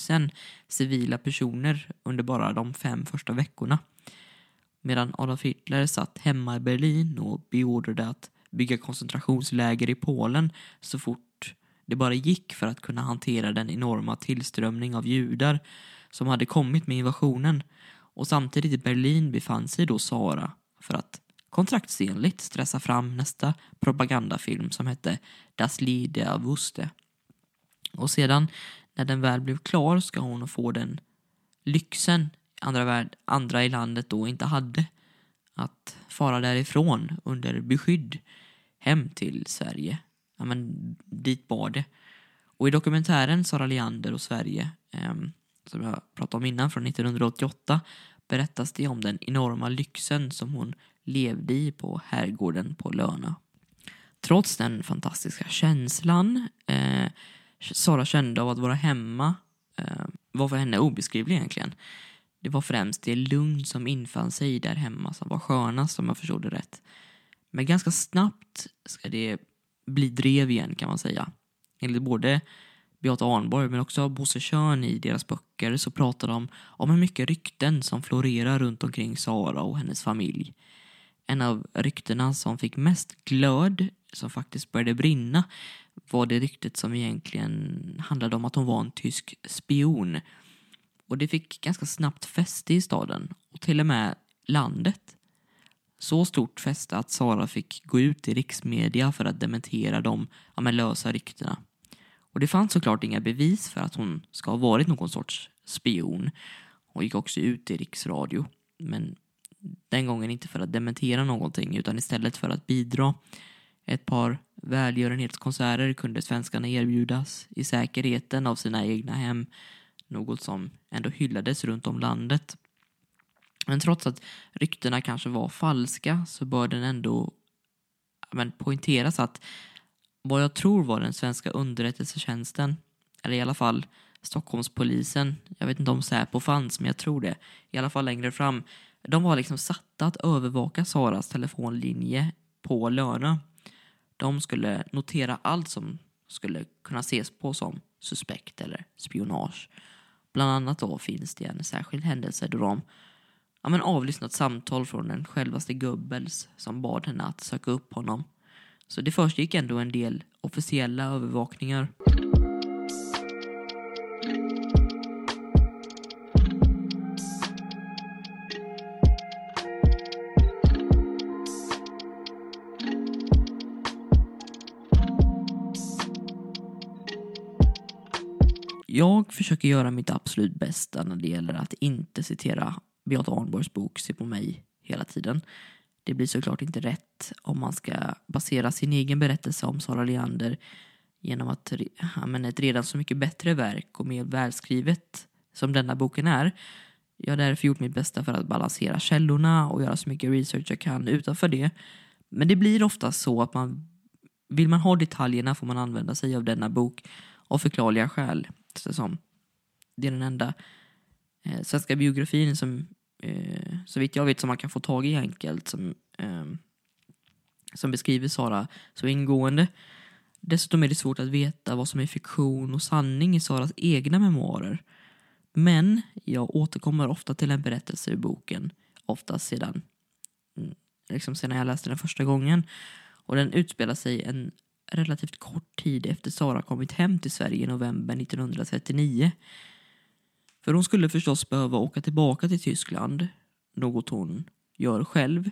[SPEAKER 1] civila personer under bara de fem första veckorna. Medan Adolf Hitler satt hemma i Berlin och beordrade att bygga koncentrationsläger i Polen så fort det bara gick för att kunna hantera den enorma tillströmning av judar som hade kommit med invasionen. Och samtidigt i Berlin befann sig då Sara för att kontraktsenligt stressa fram nästa propagandafilm som hette Das Lied der Wuste. Och sedan när den väl blev klar ska hon få den lyxen andra, värld, andra i landet då inte hade att fara därifrån under beskydd hem till Sverige. Ja, men dit bar det. Och i dokumentären Sara Leander och Sverige, eh, som jag pratade om innan, från 1988, berättas det om den enorma lyxen som hon levde i på herrgården på Löna. Trots den fantastiska känslan eh, Sara kände av att vara hemma eh, var för henne obeskrivlig egentligen. Det var främst det lugn som infann sig där hemma som var skönast om jag förstod det rätt. Men ganska snabbt ska det bli drev igen kan man säga. Enligt både Beata Arnborg men också Bosse Körn i deras böcker så pratar de om hur mycket rykten som florerar runt omkring Sara och hennes familj. En av ryktena som fick mest glöd, som faktiskt började brinna, var det ryktet som egentligen handlade om att hon var en tysk spion. Och det fick ganska snabbt fäste i staden och till och med landet. Så stort fäste att Sara fick gå ut i riksmedia för att dementera de ja, lösa ryktena. Och det fanns såklart inga bevis för att hon ska ha varit någon sorts spion. Hon gick också ut i riksradio. Men den gången inte för att dementera någonting utan istället för att bidra. Ett par välgörenhetskonserter kunde svenskarna erbjudas i säkerheten av sina egna hem. Något som ändå hyllades runt om landet. Men trots att ryktena kanske var falska så bör den ändå men, poängteras att vad jag tror var den svenska underrättelsetjänsten, eller i alla fall Stockholmspolisen, jag vet inte om Säpo fanns men jag tror det, i alla fall längre fram, de var liksom satta att övervaka Saras telefonlinje på Löna. De skulle notera allt som skulle kunna ses på som suspekt eller spionage. Bland annat då finns det en särskild händelse då de ja, men avlyssnat samtal från den självaste Goebbels som bad henne att söka upp honom. Så det försiggick ändå en del officiella övervakningar. Jag försöker göra mitt absolut bästa när det gäller att inte citera Beata Arnborgs bok Se på mig hela tiden. Det blir såklart inte rätt om man ska basera sin egen berättelse om Sara Leander genom att ja, men ett redan så mycket bättre verk och mer välskrivet som denna boken är. Jag har därför gjort mitt bästa för att balansera källorna och göra så mycket research jag kan utanför det. Men det blir ofta så att man vill man ha detaljerna får man använda sig av denna bok av förklarliga skäl. Det är den enda eh, svenska biografin som eh, så vitt jag vet som man kan få tag i enkelt som, eh, som beskriver Sara så ingående. Dessutom är det svårt att veta vad som är fiktion och sanning i Saras egna memoarer. Men jag återkommer ofta till en berättelse i boken, oftast sedan, mm, liksom sedan jag läste den första gången. Och den utspelar sig en relativt kort tid efter Sara kommit hem till Sverige i november 1939. För hon skulle förstås behöva åka tillbaka till Tyskland, något hon gör själv.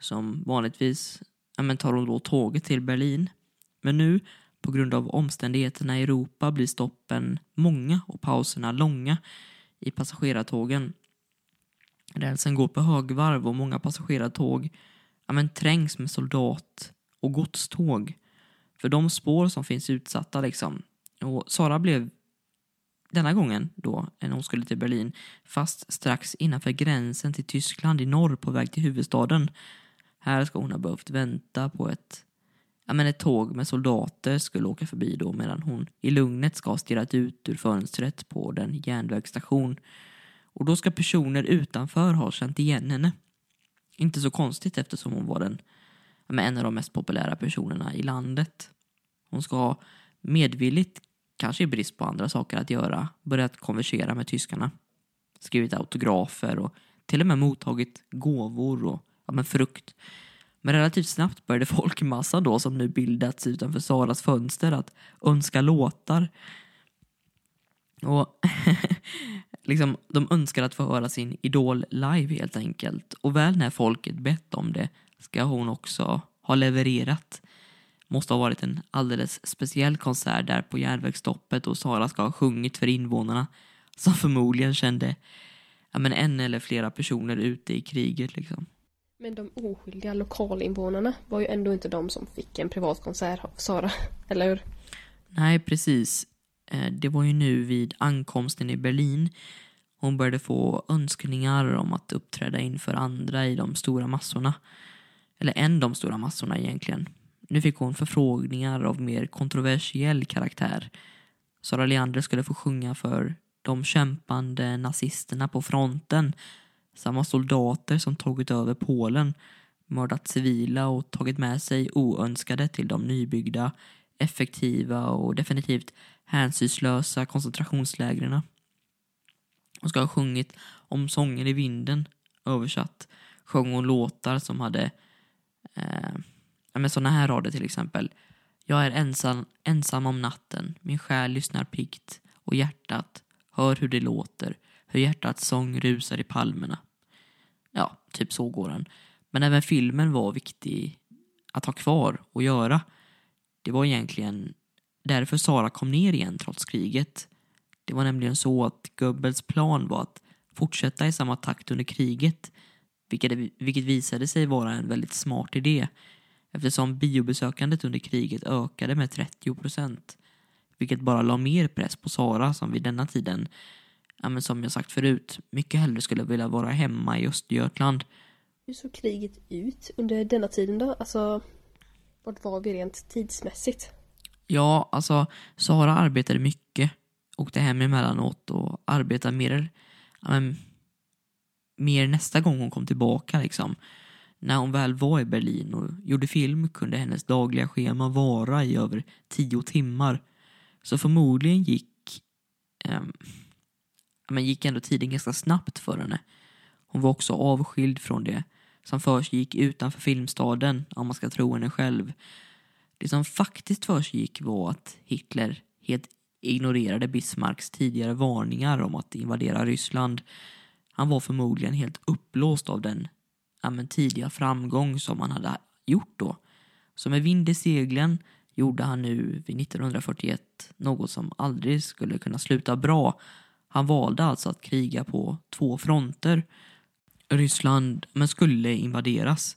[SPEAKER 1] Som vanligtvis ja, men tar hon då tåget till Berlin. Men nu, på grund av omständigheterna i Europa, blir stoppen många och pauserna långa i passagerartågen. Rälsen går på högvarv och många passagerartåg ja, men trängs med soldat och godståg. För de spår som finns utsatta liksom. Och Sara blev denna gången då, när hon skulle till Berlin, fast strax innanför gränsen till Tyskland i norr på väg till huvudstaden. Här ska hon ha behövt vänta på ett, ja, men ett tåg med soldater skulle åka förbi då medan hon i lugnet ska ha stirrat ut ur fönstret på den järnvägsstation. Och då ska personer utanför ha känt igen henne. Inte så konstigt eftersom hon var den, ja, men en av de mest populära personerna i landet. Hon ska ha medvilligt, kanske i brist på andra saker att göra, börjat konversera med tyskarna. Skrivit autografer och till och med mottagit gåvor och ja, men frukt. Men relativt snabbt började folkmassan då som nu bildats utanför Saras fönster att önska låtar. Och liksom, de önskar att få höra sin idol live helt enkelt. Och väl när folket bett om det ska hon också ha levererat. Måste ha varit en alldeles speciell konsert där på järnvägsstoppet och Sara ska ha sjungit för invånarna som förmodligen kände ja, men en eller flera personer ute i kriget. Liksom.
[SPEAKER 2] Men de oskyldiga lokalinvånarna var ju ändå inte de som fick en privat konsert av Sara, eller hur?
[SPEAKER 1] Nej, precis. Eh, det var ju nu vid ankomsten i Berlin hon började få önskningar om att uppträda inför andra i de stora massorna. Eller en de stora massorna egentligen. Nu fick hon förfrågningar av mer kontroversiell karaktär. Sara Leander skulle få sjunga för de kämpande nazisterna på fronten. Samma soldater som tagit över Polen, mördat civila och tagit med sig oönskade till de nybyggda, effektiva och definitivt hänsynslösa koncentrationslägren. Hon ska ha sjungit om sånger i vinden, översatt. Sjöng hon låtar som hade eh, men såna här rader till exempel. Jag är ensam, ensam om natten, min själ lyssnar pikt och hjärtat hör hur det låter, hur hjärtats sång rusar i palmerna. Ja, typ så går den. Men även filmen var viktig att ha kvar och göra. Det var egentligen därför Sara kom ner igen trots kriget. Det var nämligen så att Goebbels plan var att fortsätta i samma takt under kriget, vilket, vilket visade sig vara en väldigt smart idé eftersom biobesökandet under kriget ökade med 30 procent, vilket bara la mer press på Sara som vid denna tiden, ja, men som jag sagt förut, mycket hellre skulle vilja vara hemma i Östergötland.
[SPEAKER 2] Hur såg kriget ut under denna tiden då? Alltså, vart var vi rent tidsmässigt?
[SPEAKER 1] Ja, alltså Sara arbetade mycket åkte hem emellanåt och arbetade mer, ja, mer nästa gång hon kom tillbaka. Liksom. När hon väl var i Berlin och gjorde film kunde hennes dagliga schema vara i över tio timmar. Så förmodligen gick, eh, men gick ändå tiden ganska snabbt för henne. Hon var också avskild från det som försiggick utanför filmstaden, om man ska tro henne själv. Det som faktiskt försiggick var att Hitler helt ignorerade Bismarcks tidigare varningar om att invadera Ryssland. Han var förmodligen helt uppblåst av den ja, men, tidiga framgång som han hade gjort då. Så med vind i seglen gjorde han nu vid 1941 något som aldrig skulle kunna sluta bra. Han valde alltså att kriga på två fronter. Ryssland men skulle invaderas.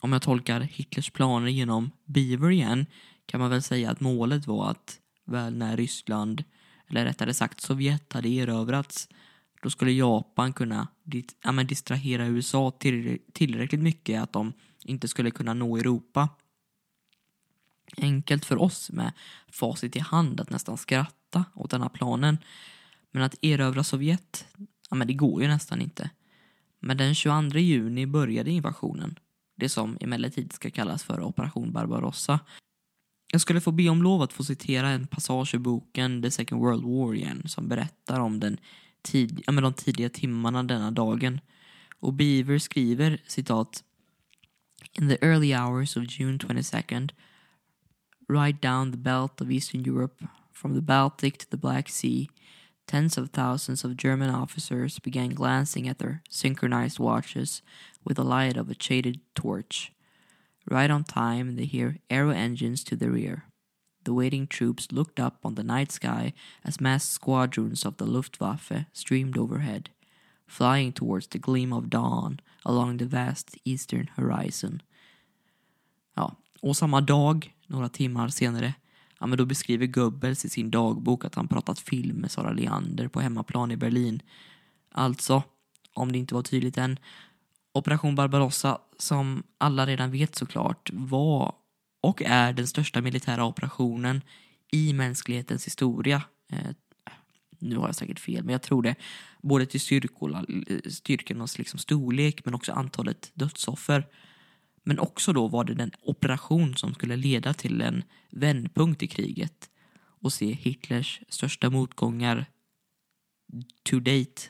[SPEAKER 1] Om jag tolkar Hitlers planer genom Beaver igen kan man väl säga att målet var att väl när Ryssland, eller rättare sagt Sovjet, hade erövrats, då skulle Japan kunna ja, men distrahera USA tillräckligt mycket att de inte skulle kunna nå Europa. Enkelt för oss med facit i hand att nästan skratta åt denna planen. Men att erövra Sovjet, ja men det går ju nästan inte. Men den 22 juni började invasionen. Det som emellertid ska kallas för Operation Barbarossa jag skulle få be om lov att få citera en passage ur boken The Second World War igen som berättar om den tid, ja, de tidiga timmarna denna dagen. Och Beaver skriver citat In the early hours of June 22nd right down the belt of Eastern Europe from the Baltic to the Black Sea tens of thousands of German officers began glancing at their synchronized watches with the light of a shaded torch. Right on time, they hear aero engines to the rear. The waiting troops looked up on the night sky as massed squadrons of the Luftwaffe streamed overhead, flying towards the gleam of dawn along the vast eastern horizon. Ja, och samma dag, några timmar senare, Ja, men då beskriver Goebbels i sin dagbok att han pratat film med Sara Leander på hemmaplan i Berlin. Alltså, om det inte var tydligt än, Operation Barbarossa, som alla redan vet såklart, var och är den största militära operationen i mänsklighetens historia. Eh, nu har jag säkert fel, men jag tror det. Både till styrkorna, eh, styrkornas liksom storlek, men också antalet dödsoffer. Men också då var det den operation som skulle leda till en vändpunkt i kriget och se Hitlers största motgångar to date.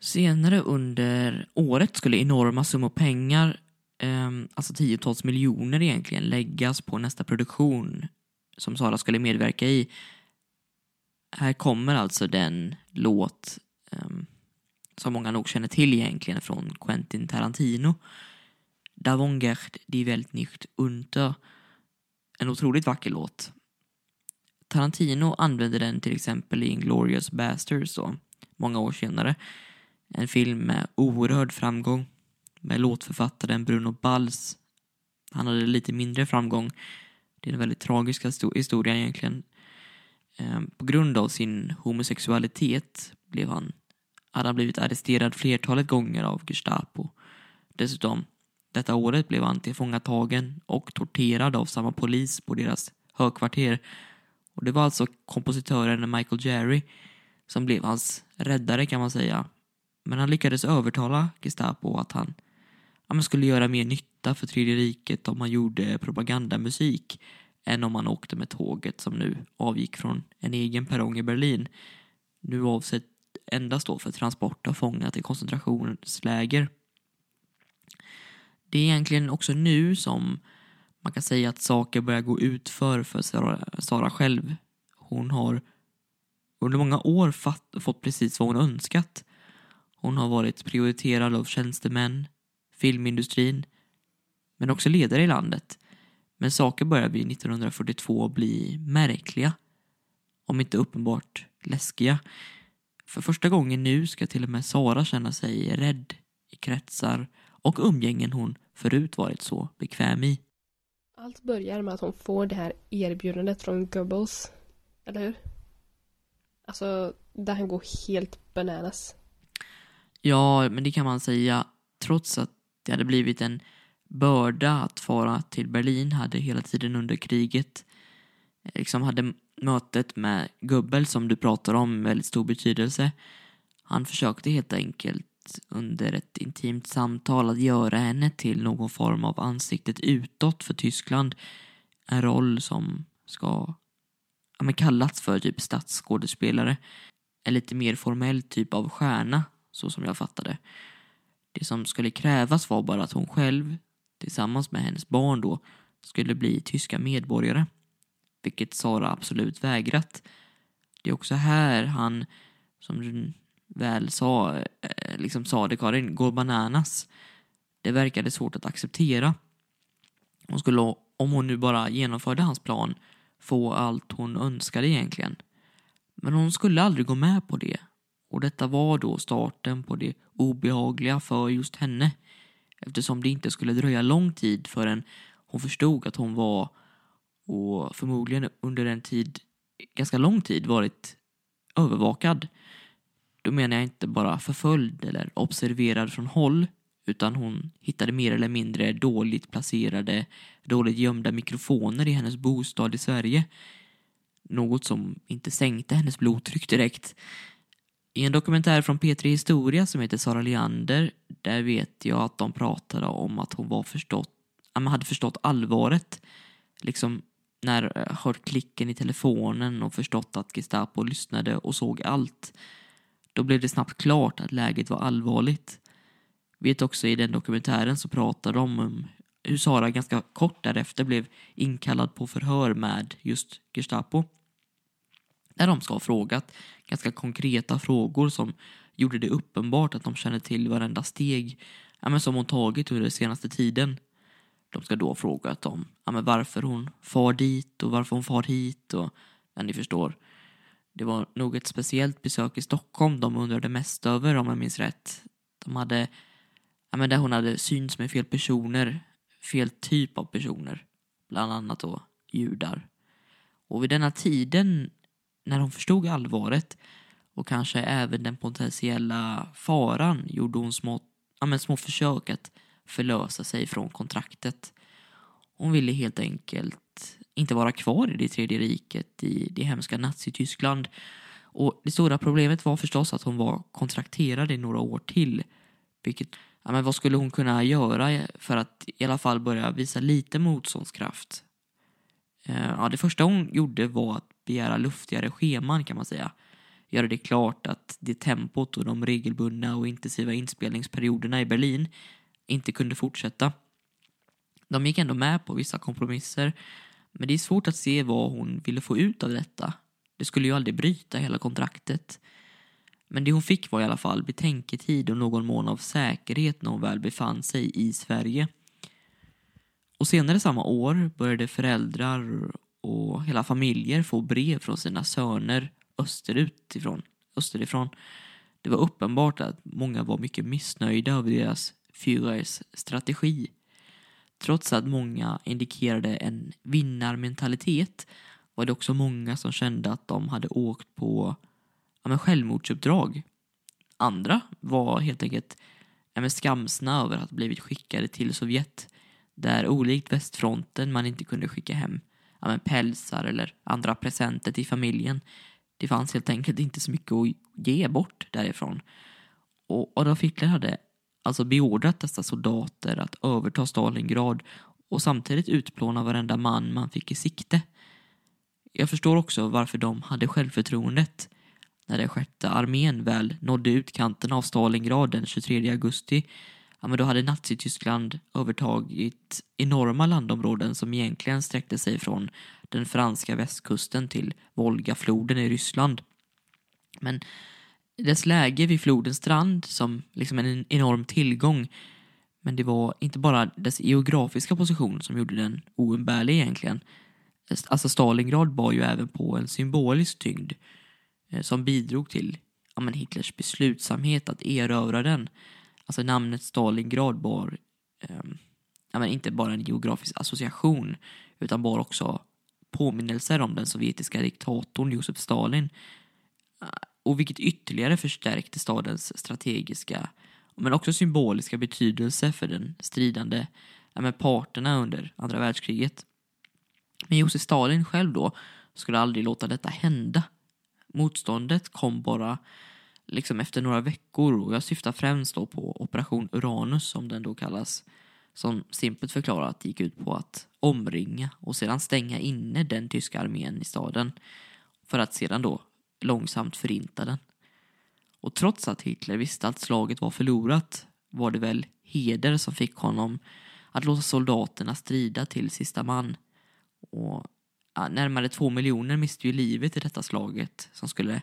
[SPEAKER 1] Senare under året skulle enorma summor pengar, Ehm, alltså tiotals miljoner egentligen, läggas på nästa produktion som Sara skulle medverka i. Här kommer alltså den låt eh, som många nog känner till egentligen från Quentin Tarantino Davongert die Welt nicht unter. En otroligt vacker låt. Tarantino använde den till exempel i Inglourious Basterds då, många år senare. En film med oerhörd framgång med låtförfattaren Bruno Bals. Han hade lite mindre framgång. Det är en väldigt tragisk historia egentligen. Ehm, på grund av sin homosexualitet blev han, hade han blivit arresterad flertalet gånger av Gestapo. Dessutom detta året blev han tillfångatagen och torterad av samma polis på deras högkvarter. Och det var alltså kompositören Michael Jerry som blev hans räddare kan man säga. Men han lyckades övertala Gestapo att han ja, skulle göra mer nytta för Tredje riket om man gjorde propagandamusik än om man åkte med tåget som nu avgick från en egen perrong i Berlin. Nu avsett endast då för transport av fångar till koncentrationsläger. Det är egentligen också nu som man kan säga att saker börjar gå utför för, Sara, Sara själv. Hon har under många år fatt, fått precis vad hon önskat. Hon har varit prioriterad av tjänstemän, filmindustrin, men också ledare i landet. Men saker börjar vid 1942 bli märkliga, om inte uppenbart läskiga. För första gången nu ska till och med Sara känna sig rädd i kretsar och umgängen hon förut varit så bekväm i.
[SPEAKER 2] Allt börjar med att hon får det här erbjudandet från Goebbels. Eller hur? Alltså, där han går helt bananas.
[SPEAKER 1] Ja, men det kan man säga. Trots att det hade blivit en börda att fara till Berlin hade hela tiden under kriget eh, liksom hade mötet med Goebbels som du pratar om väldigt stor betydelse. Han försökte helt enkelt under ett intimt samtal att göra henne till någon form av ansiktet utåt för Tyskland. En roll som ska ja, men kallats för typ statsskådespelare. En lite mer formell typ av stjärna, så som jag fattade. Det som skulle krävas var bara att hon själv, tillsammans med hennes barn då, skulle bli tyska medborgare. Vilket Sara absolut vägrat. Det är också här han, som du väl sa, eh, liksom sa det Karin, går bananas. Det verkade svårt att acceptera. Hon skulle, om hon nu bara genomförde hans plan, få allt hon önskade egentligen. Men hon skulle aldrig gå med på det. Och detta var då starten på det obehagliga för just henne. Eftersom det inte skulle dröja lång tid förrän hon förstod att hon var, och förmodligen under en tid, ganska lång tid, varit övervakad. Då menar jag inte bara förföljd eller observerad från håll utan hon hittade mer eller mindre dåligt placerade, dåligt gömda mikrofoner i hennes bostad i Sverige. Något som inte sänkte hennes blodtryck direkt. I en dokumentär från P3 Historia som heter Sara Leander, där vet jag att de pratade om att hon var förstått, att man hade förstått allvaret. Liksom när eh, hört klicken i telefonen och förstått att Gestapo lyssnade och såg allt. Då blev det snabbt klart att läget var allvarligt. Vet också i den dokumentären så pratar de om hur Sara ganska kort därefter blev inkallad på förhör med just Gestapo. Där de ska ha frågat ganska konkreta frågor som gjorde det uppenbart att de kände till varenda steg ja, men som hon tagit under den senaste tiden. De ska då ha frågat om ja, men varför hon far dit och varför hon far hit och ja, ni förstår. Det var nog ett speciellt besök i Stockholm de undrade mest över om jag minns rätt. De hade, ja men där hon hade synts med fel personer, fel typ av personer. Bland annat då judar. Och vid denna tiden, när hon förstod allvaret och kanske även den potentiella faran, gjorde hon små, ja, men små försök att förlösa sig från kontraktet. Hon ville helt enkelt inte vara kvar i det tredje riket i det hemska Nazityskland. Och det stora problemet var förstås att hon var kontrakterad i några år till. Vilket, ja, men vad skulle hon kunna göra för att i alla fall börja visa lite motståndskraft? Eh, ja, det första hon gjorde var att begära luftigare scheman kan man säga. Göra det klart att det tempot och de regelbundna och intensiva inspelningsperioderna i Berlin inte kunde fortsätta. De gick ändå med på vissa kompromisser men det är svårt att se vad hon ville få ut av detta. Det skulle ju aldrig bryta hela kontraktet. Men det hon fick var i alla fall betänketid och någon mån av säkerhet när hon väl befann sig i Sverige. Och senare samma år började föräldrar och hela familjer få brev från sina söner österut ifrån, österifrån. Det var uppenbart att många var mycket missnöjda över deras Führers strategi. Trots att många indikerade en vinnarmentalitet var det också många som kände att de hade åkt på ja, men självmordsuppdrag. Andra var helt enkelt ja, men skamsna över att ha blivit skickade till Sovjet där olikt västfronten man inte kunde skicka hem ja, men pälsar eller andra presenter till familjen. Det fanns helt enkelt inte så mycket att ge bort därifrån. Och Adolf Hitler hade alltså beordrat dessa soldater att överta Stalingrad och samtidigt utplåna varenda man man fick i sikte. Jag förstår också varför de hade självförtroendet. När den sjätte armén väl nådde utkanten av Stalingrad den 23 augusti ja, men då hade Nazityskland övertagit enorma landområden som egentligen sträckte sig från den franska västkusten till Volgafloden i Ryssland. Men dess läge vid flodens strand som liksom en enorm tillgång men det var inte bara dess geografiska position som gjorde den oumbärlig egentligen. Alltså Stalingrad bar ju även på en symbolisk tyngd eh, som bidrog till ja, men Hitlers beslutsamhet att erövra den. Alltså namnet Stalingrad bar eh, ja, men inte bara en geografisk association utan bar också påminnelser om den sovjetiska diktatorn Josef Stalin eh, och vilket ytterligare förstärkte stadens strategiska men också symboliska betydelse för den stridande ja, parterna under andra världskriget. Men Josef Stalin själv då skulle aldrig låta detta hända. Motståndet kom bara liksom efter några veckor och jag syftar främst då på Operation Uranus som den då kallas som simpelt förklarat gick ut på att omringa och sedan stänga inne den tyska armén i staden för att sedan då långsamt förinta den. Och trots att Hitler visste att slaget var förlorat var det väl heder som fick honom att låta soldaterna strida till sista man. Och närmare två miljoner miste ju livet i detta slaget som skulle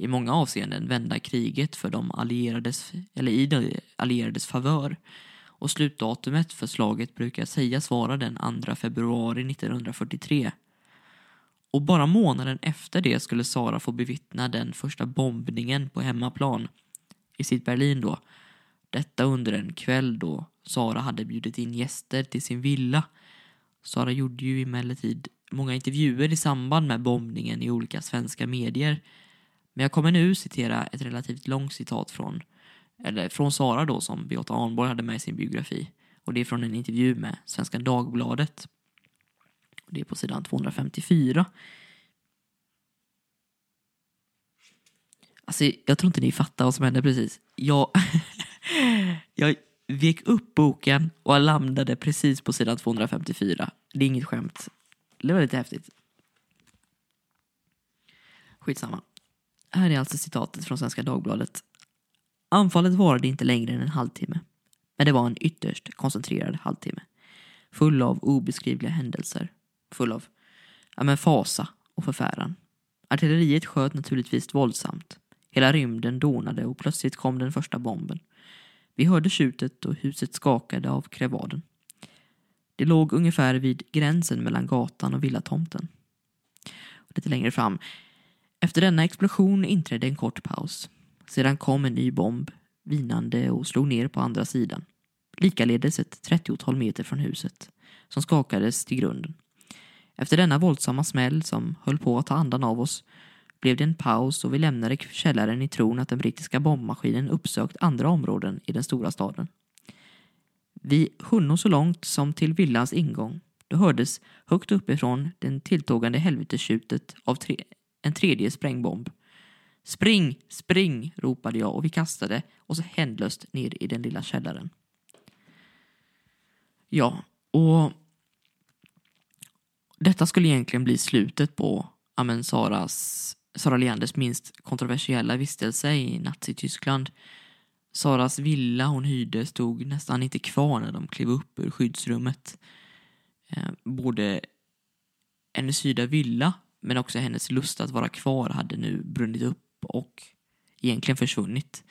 [SPEAKER 1] i många avseenden vända kriget för de allierades, eller i de allierades favör. Och slutdatumet för slaget brukar sägas vara den 2 februari 1943. Och bara månaden efter det skulle Sara få bevittna den första bombningen på hemmaplan i sitt Berlin då. Detta under en kväll då Sara hade bjudit in gäster till sin villa. Sara gjorde ju emellertid många intervjuer i samband med bombningen i olika svenska medier. Men jag kommer nu citera ett relativt långt citat från, eller från Sara då som Beata Arnborg hade med i sin biografi. Och det är från en intervju med Svenska Dagbladet. Det är på sidan 254. Alltså, jag tror inte ni fattar vad som hände precis. Jag, jag vek upp boken och landade precis på sidan 254. Det är inget skämt. Det var lite häftigt. Skitsamma. Här är alltså citatet från Svenska Dagbladet. Anfallet varade inte längre än en halvtimme. Men det var en ytterst koncentrerad halvtimme. Full av obeskrivliga händelser full av ja, men fasa och förfäran. Artilleriet sköt naturligtvis våldsamt. Hela rymden dånade och plötsligt kom den första bomben. Vi hörde tjutet och huset skakade av krevaden. Det låg ungefär vid gränsen mellan gatan och villatomten. lite längre fram. Efter denna explosion inträdde en kort paus. Sedan kom en ny bomb, vinande och slog ner på andra sidan. Likaledes ett trettiotal meter från huset, som skakades till grunden. Efter denna våldsamma smäll som höll på att ta andan av oss blev det en paus och vi lämnade källaren i tron att den brittiska bombmaskinen uppsökt andra områden i den stora staden. Vi hunno så långt som till villans ingång. Då hördes högt uppifrån den tilltågande helvetestjutet av tre en tredje sprängbomb. Spring, spring, ropade jag och vi kastade oss händlöst ner i den lilla källaren. Ja, och detta skulle egentligen bli slutet på Amen Saras, Sara Leanders minst kontroversiella vistelse i Nazityskland. Saras villa hon hyrde stod nästan inte kvar när de klev upp ur skyddsrummet. Eh, både hennes hyrda villa men också hennes lust att vara kvar hade nu brunnit upp och egentligen försvunnit.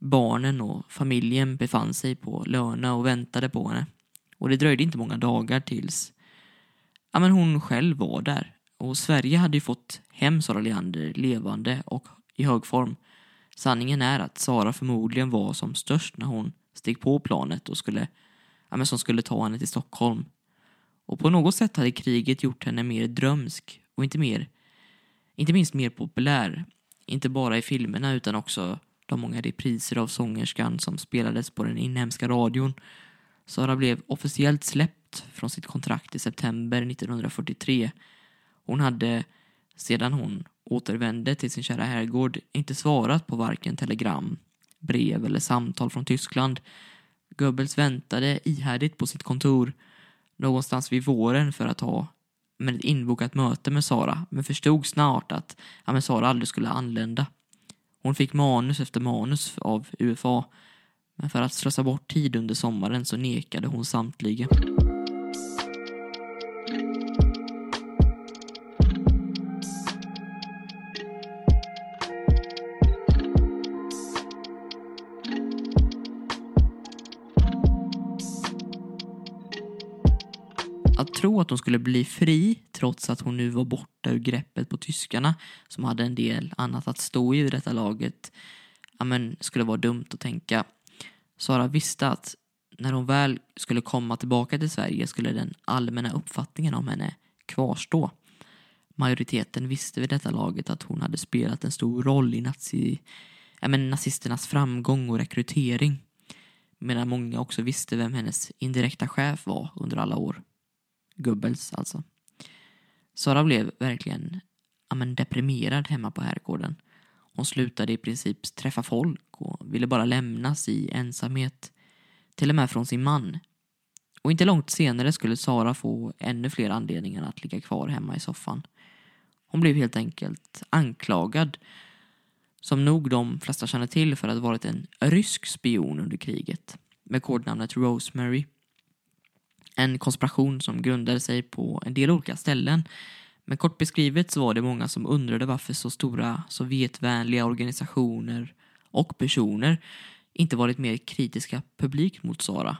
[SPEAKER 1] Barnen och familjen befann sig på Löna och väntade på henne. Och det dröjde inte många dagar tills ja, men hon själv var där. Och Sverige hade ju fått hem Sara Leander levande och i hög form. Sanningen är att Sara förmodligen var som störst när hon steg på planet och skulle, ja, men som skulle ta henne till Stockholm. Och på något sätt hade kriget gjort henne mer drömsk och inte mer, inte minst mer populär. Inte bara i filmerna utan också de många repriser av sångerskan som spelades på den inhemska radion. Sara blev officiellt släppt från sitt kontrakt i september 1943. Hon hade, sedan hon återvände till sin kära herrgård, inte svarat på varken telegram, brev eller samtal från Tyskland. Goebbels väntade ihärdigt på sitt kontor någonstans vid våren för att ha med ett inbokat möte med Sara men förstod snart att ja, men Sara aldrig skulle anlända. Hon fick manus efter manus av UFA men för att slösa bort tid under sommaren så nekade hon samtliga. Tro att hon skulle bli fri trots att hon nu var borta ur greppet på tyskarna som hade en del annat att stå i vid detta laget ja, men, skulle vara dumt att tänka. Sara visste att när hon väl skulle komma tillbaka till Sverige skulle den allmänna uppfattningen om henne kvarstå. Majoriteten visste vid detta laget att hon hade spelat en stor roll i nazi, ja, men, nazisternas framgång och rekrytering. Medan många också visste vem hennes indirekta chef var under alla år. Gubbels alltså. Sara blev verkligen ja, men, deprimerad hemma på herrgården. Hon slutade i princip träffa folk och ville bara lämnas i ensamhet. Till och med från sin man. Och inte långt senare skulle Sara få ännu fler anledningar att ligga kvar hemma i soffan. Hon blev helt enkelt anklagad som nog de flesta känner till för att ha varit en rysk spion under kriget med kodnamnet Rosemary. En konspiration som grundade sig på en del olika ställen. Men kort beskrivet så var det många som undrade varför så stora Sovjetvänliga organisationer och personer inte varit mer kritiska publikt mot Sara.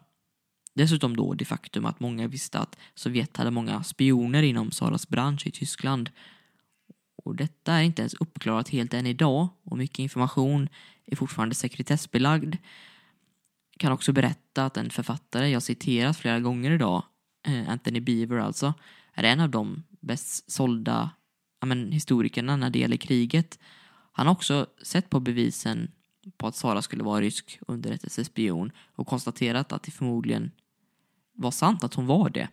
[SPEAKER 1] Dessutom då det faktum att många visste att Sovjet hade många spioner inom Saras bransch i Tyskland. Och detta är inte ens uppklarat helt än idag och mycket information är fortfarande sekretessbelagd kan också berätta att en författare jag citerat flera gånger idag, eh, Anthony Beaver alltså, är en av de bäst sålda ja, men, historikerna när det gäller kriget. Han har också sett på bevisen på att Sara skulle vara rysk underrättelsespion och konstaterat att det förmodligen var sant att hon var det.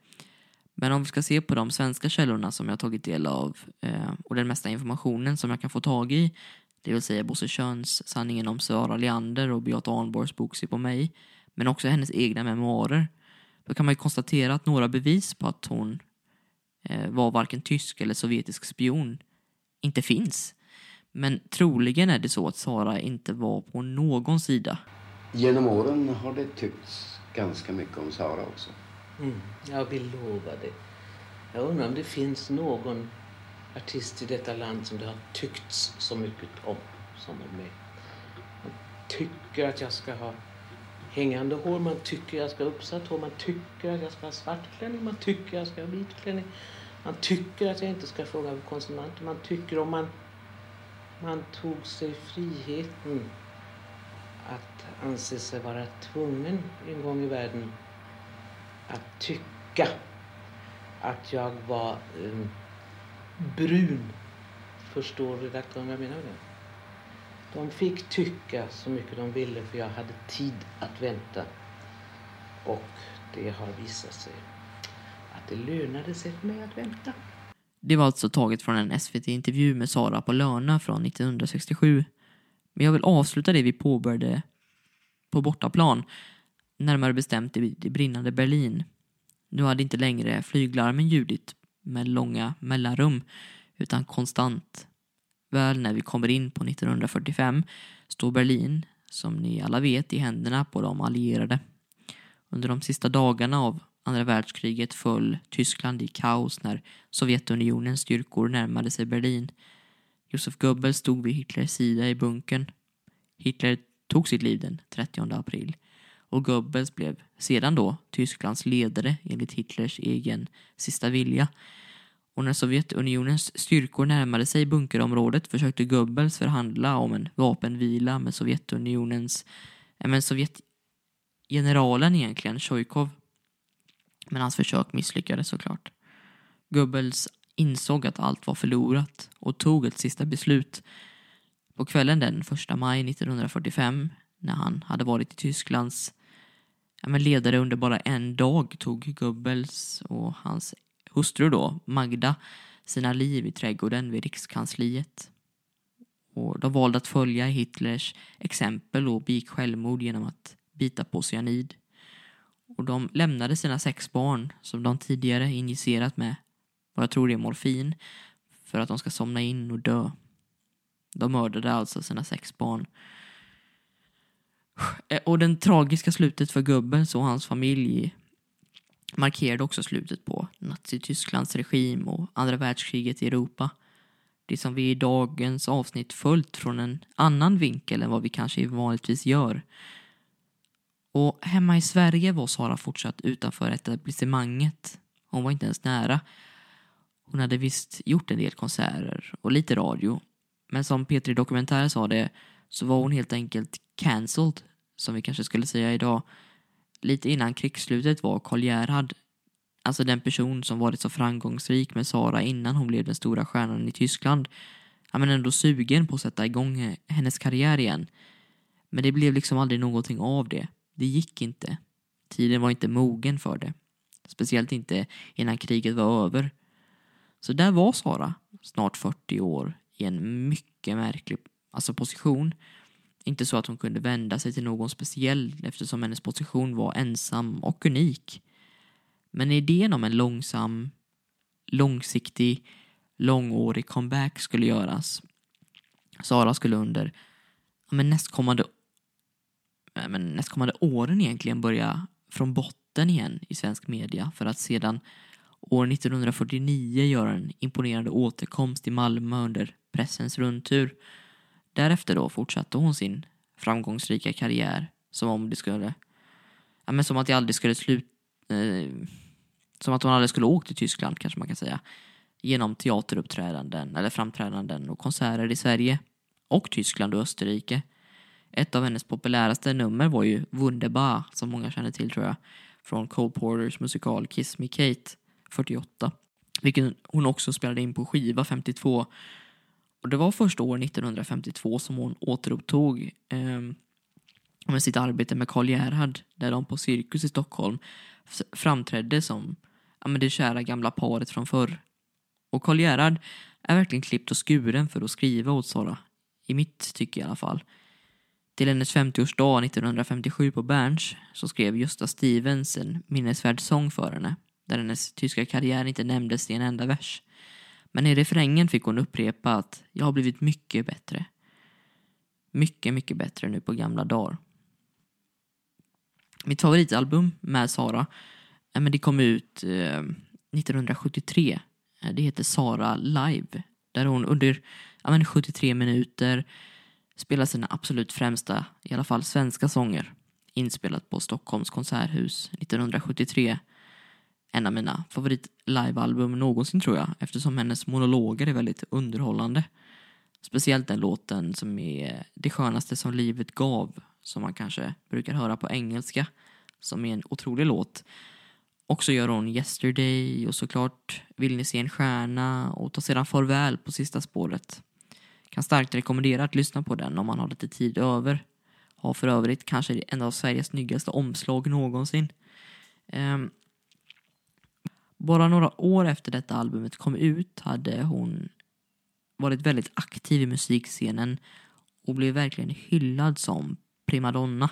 [SPEAKER 1] Men om vi ska se på de svenska källorna som jag tagit del av eh, och den mesta informationen som jag kan få tag i det vill säga Bosse Schöns Sanningen om Sara Leander och Beata Arnborgs bok Se på mig, men också hennes egna memoarer. Då kan man ju konstatera att några bevis på att hon eh, var varken tysk eller sovjetisk spion inte finns. Men troligen är det så att Sara inte var på någon sida.
[SPEAKER 5] Genom åren har det tyckts ganska mycket om Sara också.
[SPEAKER 6] Mm, jag vill lova det. Jag undrar om det finns någon artist i detta land som det har tyckts så mycket om som om mig. Man tycker att jag ska ha hängande hår, man tycker jag ska ha uppsatt hår, man tycker att jag ska ha svart klänning, man tycker jag ska ha vit klänning. Man tycker att jag inte ska fråga konsonanter, man tycker om man, man tog sig friheten att anse sig vara tvungen en gång i världen att tycka att jag var um, brun. Förstår redaktören vad jag menar med det? De fick tycka så mycket de ville för jag hade tid att vänta. Och det har visat sig att det lönade sig för mig att vänta.
[SPEAKER 1] Det var alltså taget från en SVT-intervju med Sara på Lörna från 1967. Men jag vill avsluta det vi påbörjade på bortaplan, närmare bestämt i det brinnande Berlin. Nu hade inte längre flyglarmen ljudit med långa mellanrum, utan konstant. Väl när vi kommer in på 1945 står Berlin, som ni alla vet, i händerna på de allierade. Under de sista dagarna av andra världskriget föll Tyskland i kaos när Sovjetunionens styrkor närmade sig Berlin. Josef Goebbels stod vid Hitlers sida i bunkern. Hitler tog sitt liv den 30 april och Goebbels blev sedan då Tysklands ledare enligt Hitlers egen sista vilja. Och när Sovjetunionens styrkor närmade sig bunkerområdet försökte Goebbels förhandla om en vapenvila med Sovjetunionens, äh, men Sovjetgeneralen egentligen, Sjojkov. Men hans försök misslyckades såklart. Goebbels insåg att allt var förlorat och tog ett sista beslut. På kvällen den 1 maj 1945, när han hade varit i Tysklands ja, men ledare under bara en dag, tog Goebbels och hans hustru då, Magda, sina liv i trädgården vid Rikskansliet. Och de valde att följa Hitlers exempel och begick självmord genom att bita på cyanid. Och de lämnade sina sex barn, som de tidigare injicerat med vad jag tror det är morfin, för att de ska somna in och dö. De mördade alltså sina sex barn. Eh, och den tragiska slutet för gubben och hans familj markerade också slutet på Nazitysklands regim och andra världskriget i Europa. Det som vi i dagens avsnitt följt från en annan vinkel än vad vi kanske vanligtvis gör. Och hemma i Sverige var Sara fortsatt utanför etablissemanget. Hon var inte ens nära. Hon hade visst gjort en del konserter och lite radio. Men som Petri Dokumentär sa det så var hon helt enkelt cancelled, som vi kanske skulle säga idag. Lite innan krigsslutet var Karl Gerhard, alltså den person som varit så framgångsrik med Sara innan hon blev den stora stjärnan i Tyskland, ja men ändå sugen på att sätta igång hennes karriär igen. Men det blev liksom aldrig någonting av det. Det gick inte. Tiden var inte mogen för det. Speciellt inte innan kriget var över. Så där var Sara, snart 40 år, i en mycket märklig alltså position. Inte så att hon kunde vända sig till någon speciell eftersom hennes position var ensam och unik. Men idén om en långsam, långsiktig, långårig comeback skulle göras. Sara skulle under men nästkommande, men nästkommande åren egentligen börja från botten igen i svensk media för att sedan år 1949 göra en imponerande återkomst i Malmö under pressens rundtur. Därefter då fortsatte hon sin framgångsrika karriär som om det skulle, ja men som att det aldrig skulle slut, eh, som att hon aldrig skulle åkt till Tyskland kanske man kan säga. Genom teateruppträdanden eller framträdanden och konserter i Sverige och Tyskland och Österrike. Ett av hennes populäraste nummer var ju Wunderbar som många känner till tror jag. Från Cole Porters musikal Kiss Me Kate 48. Vilken hon också spelade in på skiva 52. Och det var först år 1952 som hon återupptog eh, med sitt arbete med Karl Gerhard där de på Cirkus i Stockholm framträdde som ja, men det kära gamla paret från förr. Och Karl Gerhard är verkligen klippt och skuren för att skriva åt Sara. I mitt tycke i alla fall. Till hennes 50-årsdag 1957 på Berns så skrev Gösta Stevens en minnesvärd sång för henne där hennes tyska karriär inte nämndes i en enda vers. Men i refrängen fick hon upprepa att jag har blivit mycket bättre. Mycket, mycket bättre nu på gamla dagar. Mitt favoritalbum med Sara, eh, men det kom ut eh, 1973. Eh, det heter Sara Live. Där hon under 73 minuter spelar sina absolut främsta, i alla fall svenska sånger. Inspelat på Stockholms konserthus 1973 en av mina favorit livealbum någonsin tror jag eftersom hennes monologer är väldigt underhållande. Speciellt den låten som är Det skönaste som livet gav som man kanske brukar höra på engelska som är en otrolig låt. Och så gör hon Yesterday och såklart Vill ni se en stjärna och tar sedan farväl på sista spåret. Kan starkt rekommendera att lyssna på den om man har lite tid över. Har för övrigt kanske en av Sveriges snyggaste omslag någonsin. Um, bara några år efter detta albumet kom ut hade hon varit väldigt aktiv i musikscenen och blev verkligen hyllad som primadonna.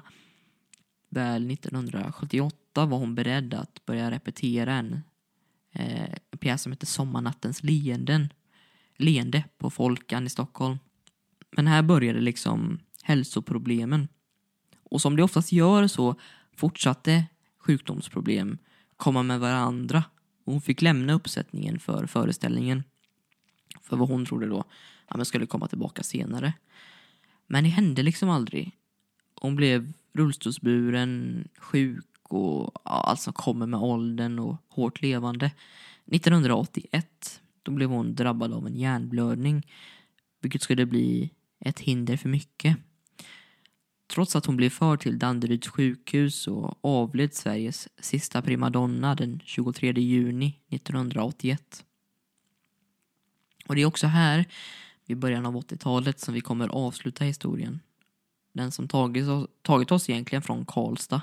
[SPEAKER 1] Väl 1978 var hon beredd att börja repetera en eh, pjäs som heter Sommarnattens leenden, leende på Folkan i Stockholm. Men här började liksom hälsoproblemen. Och som det oftast gör så fortsatte sjukdomsproblem komma med varandra hon fick lämna uppsättningen för föreställningen. För vad hon trodde då att man skulle komma tillbaka senare. Men det hände liksom aldrig. Hon blev rullstolsburen, sjuk och ja, allt som kommer med åldern och hårt levande. 1981 då blev hon drabbad av en hjärnblödning vilket skulle bli ett hinder för mycket. Trots att hon blev förd till Danderyds sjukhus och avled Sveriges sista primadonna den 23 juni 1981. Och det är också här, vid början av 80-talet, som vi kommer avsluta historien. Den som tagit oss, tagit oss egentligen från Karlstad,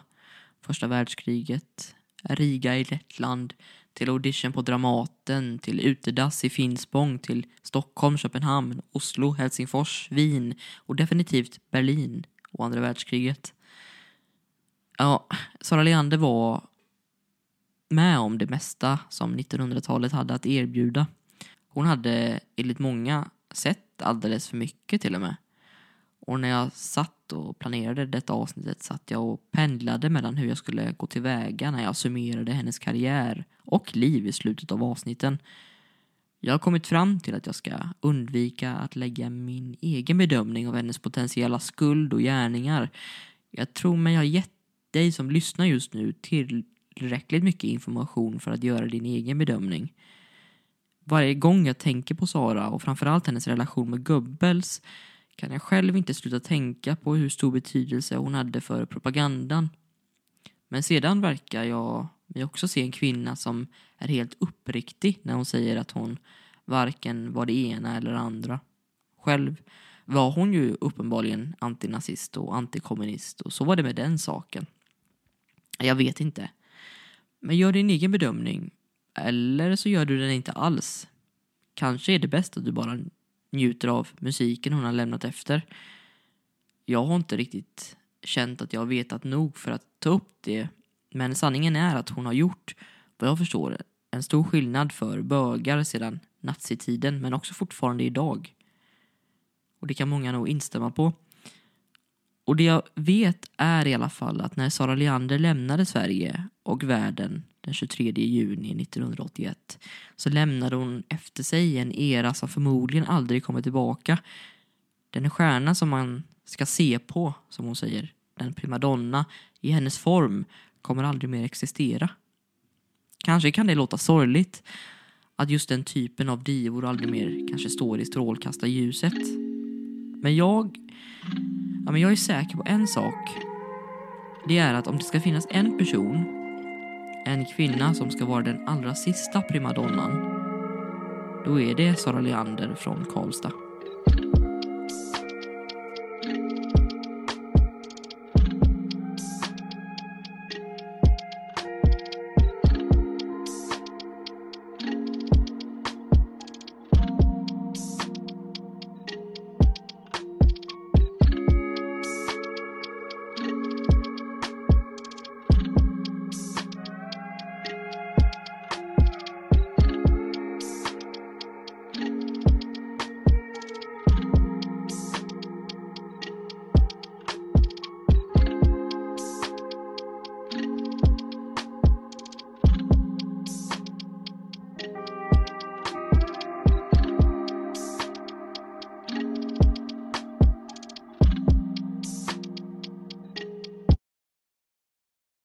[SPEAKER 1] första världskriget, Riga i Lettland, till audition på Dramaten, till utedass i Finspång, till Stockholm, Köpenhamn, Oslo, Helsingfors, Wien och definitivt Berlin och andra världskriget. Ja, Sara Leander var med om det mesta som 1900-talet hade att erbjuda. Hon hade enligt många sett alldeles för mycket till och med. Och när jag satt och planerade detta avsnittet satt jag och pendlade mellan hur jag skulle gå tillväga när jag summerade hennes karriär och liv i slutet av avsnitten. Jag har kommit fram till att jag ska undvika att lägga min egen bedömning av hennes potentiella skuld och gärningar. Jag tror mig ha gett dig som lyssnar just nu tillräckligt mycket information för att göra din egen bedömning. Varje gång jag tänker på Sara och framförallt hennes relation med Goebbels kan jag själv inte sluta tänka på hur stor betydelse hon hade för propagandan. Men sedan verkar jag vi också se en kvinna som är helt uppriktig när hon säger att hon varken var det ena eller andra. Själv var hon ju uppenbarligen antinazist och antikommunist och så var det med den saken. Jag vet inte. Men gör din egen bedömning. Eller så gör du den inte alls. Kanske är det bäst att du bara njuter av musiken hon har lämnat efter. Jag har inte riktigt känt att jag har vetat nog för att ta upp det. Men sanningen är att hon har gjort, vad jag förstår, en stor skillnad för bögar sedan nazitiden men också fortfarande idag. Och det kan många nog instämma på. Och det jag vet är i alla fall att när Sara Leander lämnade Sverige och världen den 23 juni 1981 så lämnade hon efter sig en era som förmodligen aldrig kommer tillbaka. Den stjärna som man ska se på, som hon säger, den primadonna i hennes form kommer aldrig mer existera. Kanske kan det låta sorgligt att just den typen av divor aldrig mer kanske står i strålkastarljuset. Men jag, ja, men jag är säker på en sak. Det är att om det ska finnas en person, en kvinna som ska vara den allra sista primadonnan, då är det Sara Leander från Karlstad.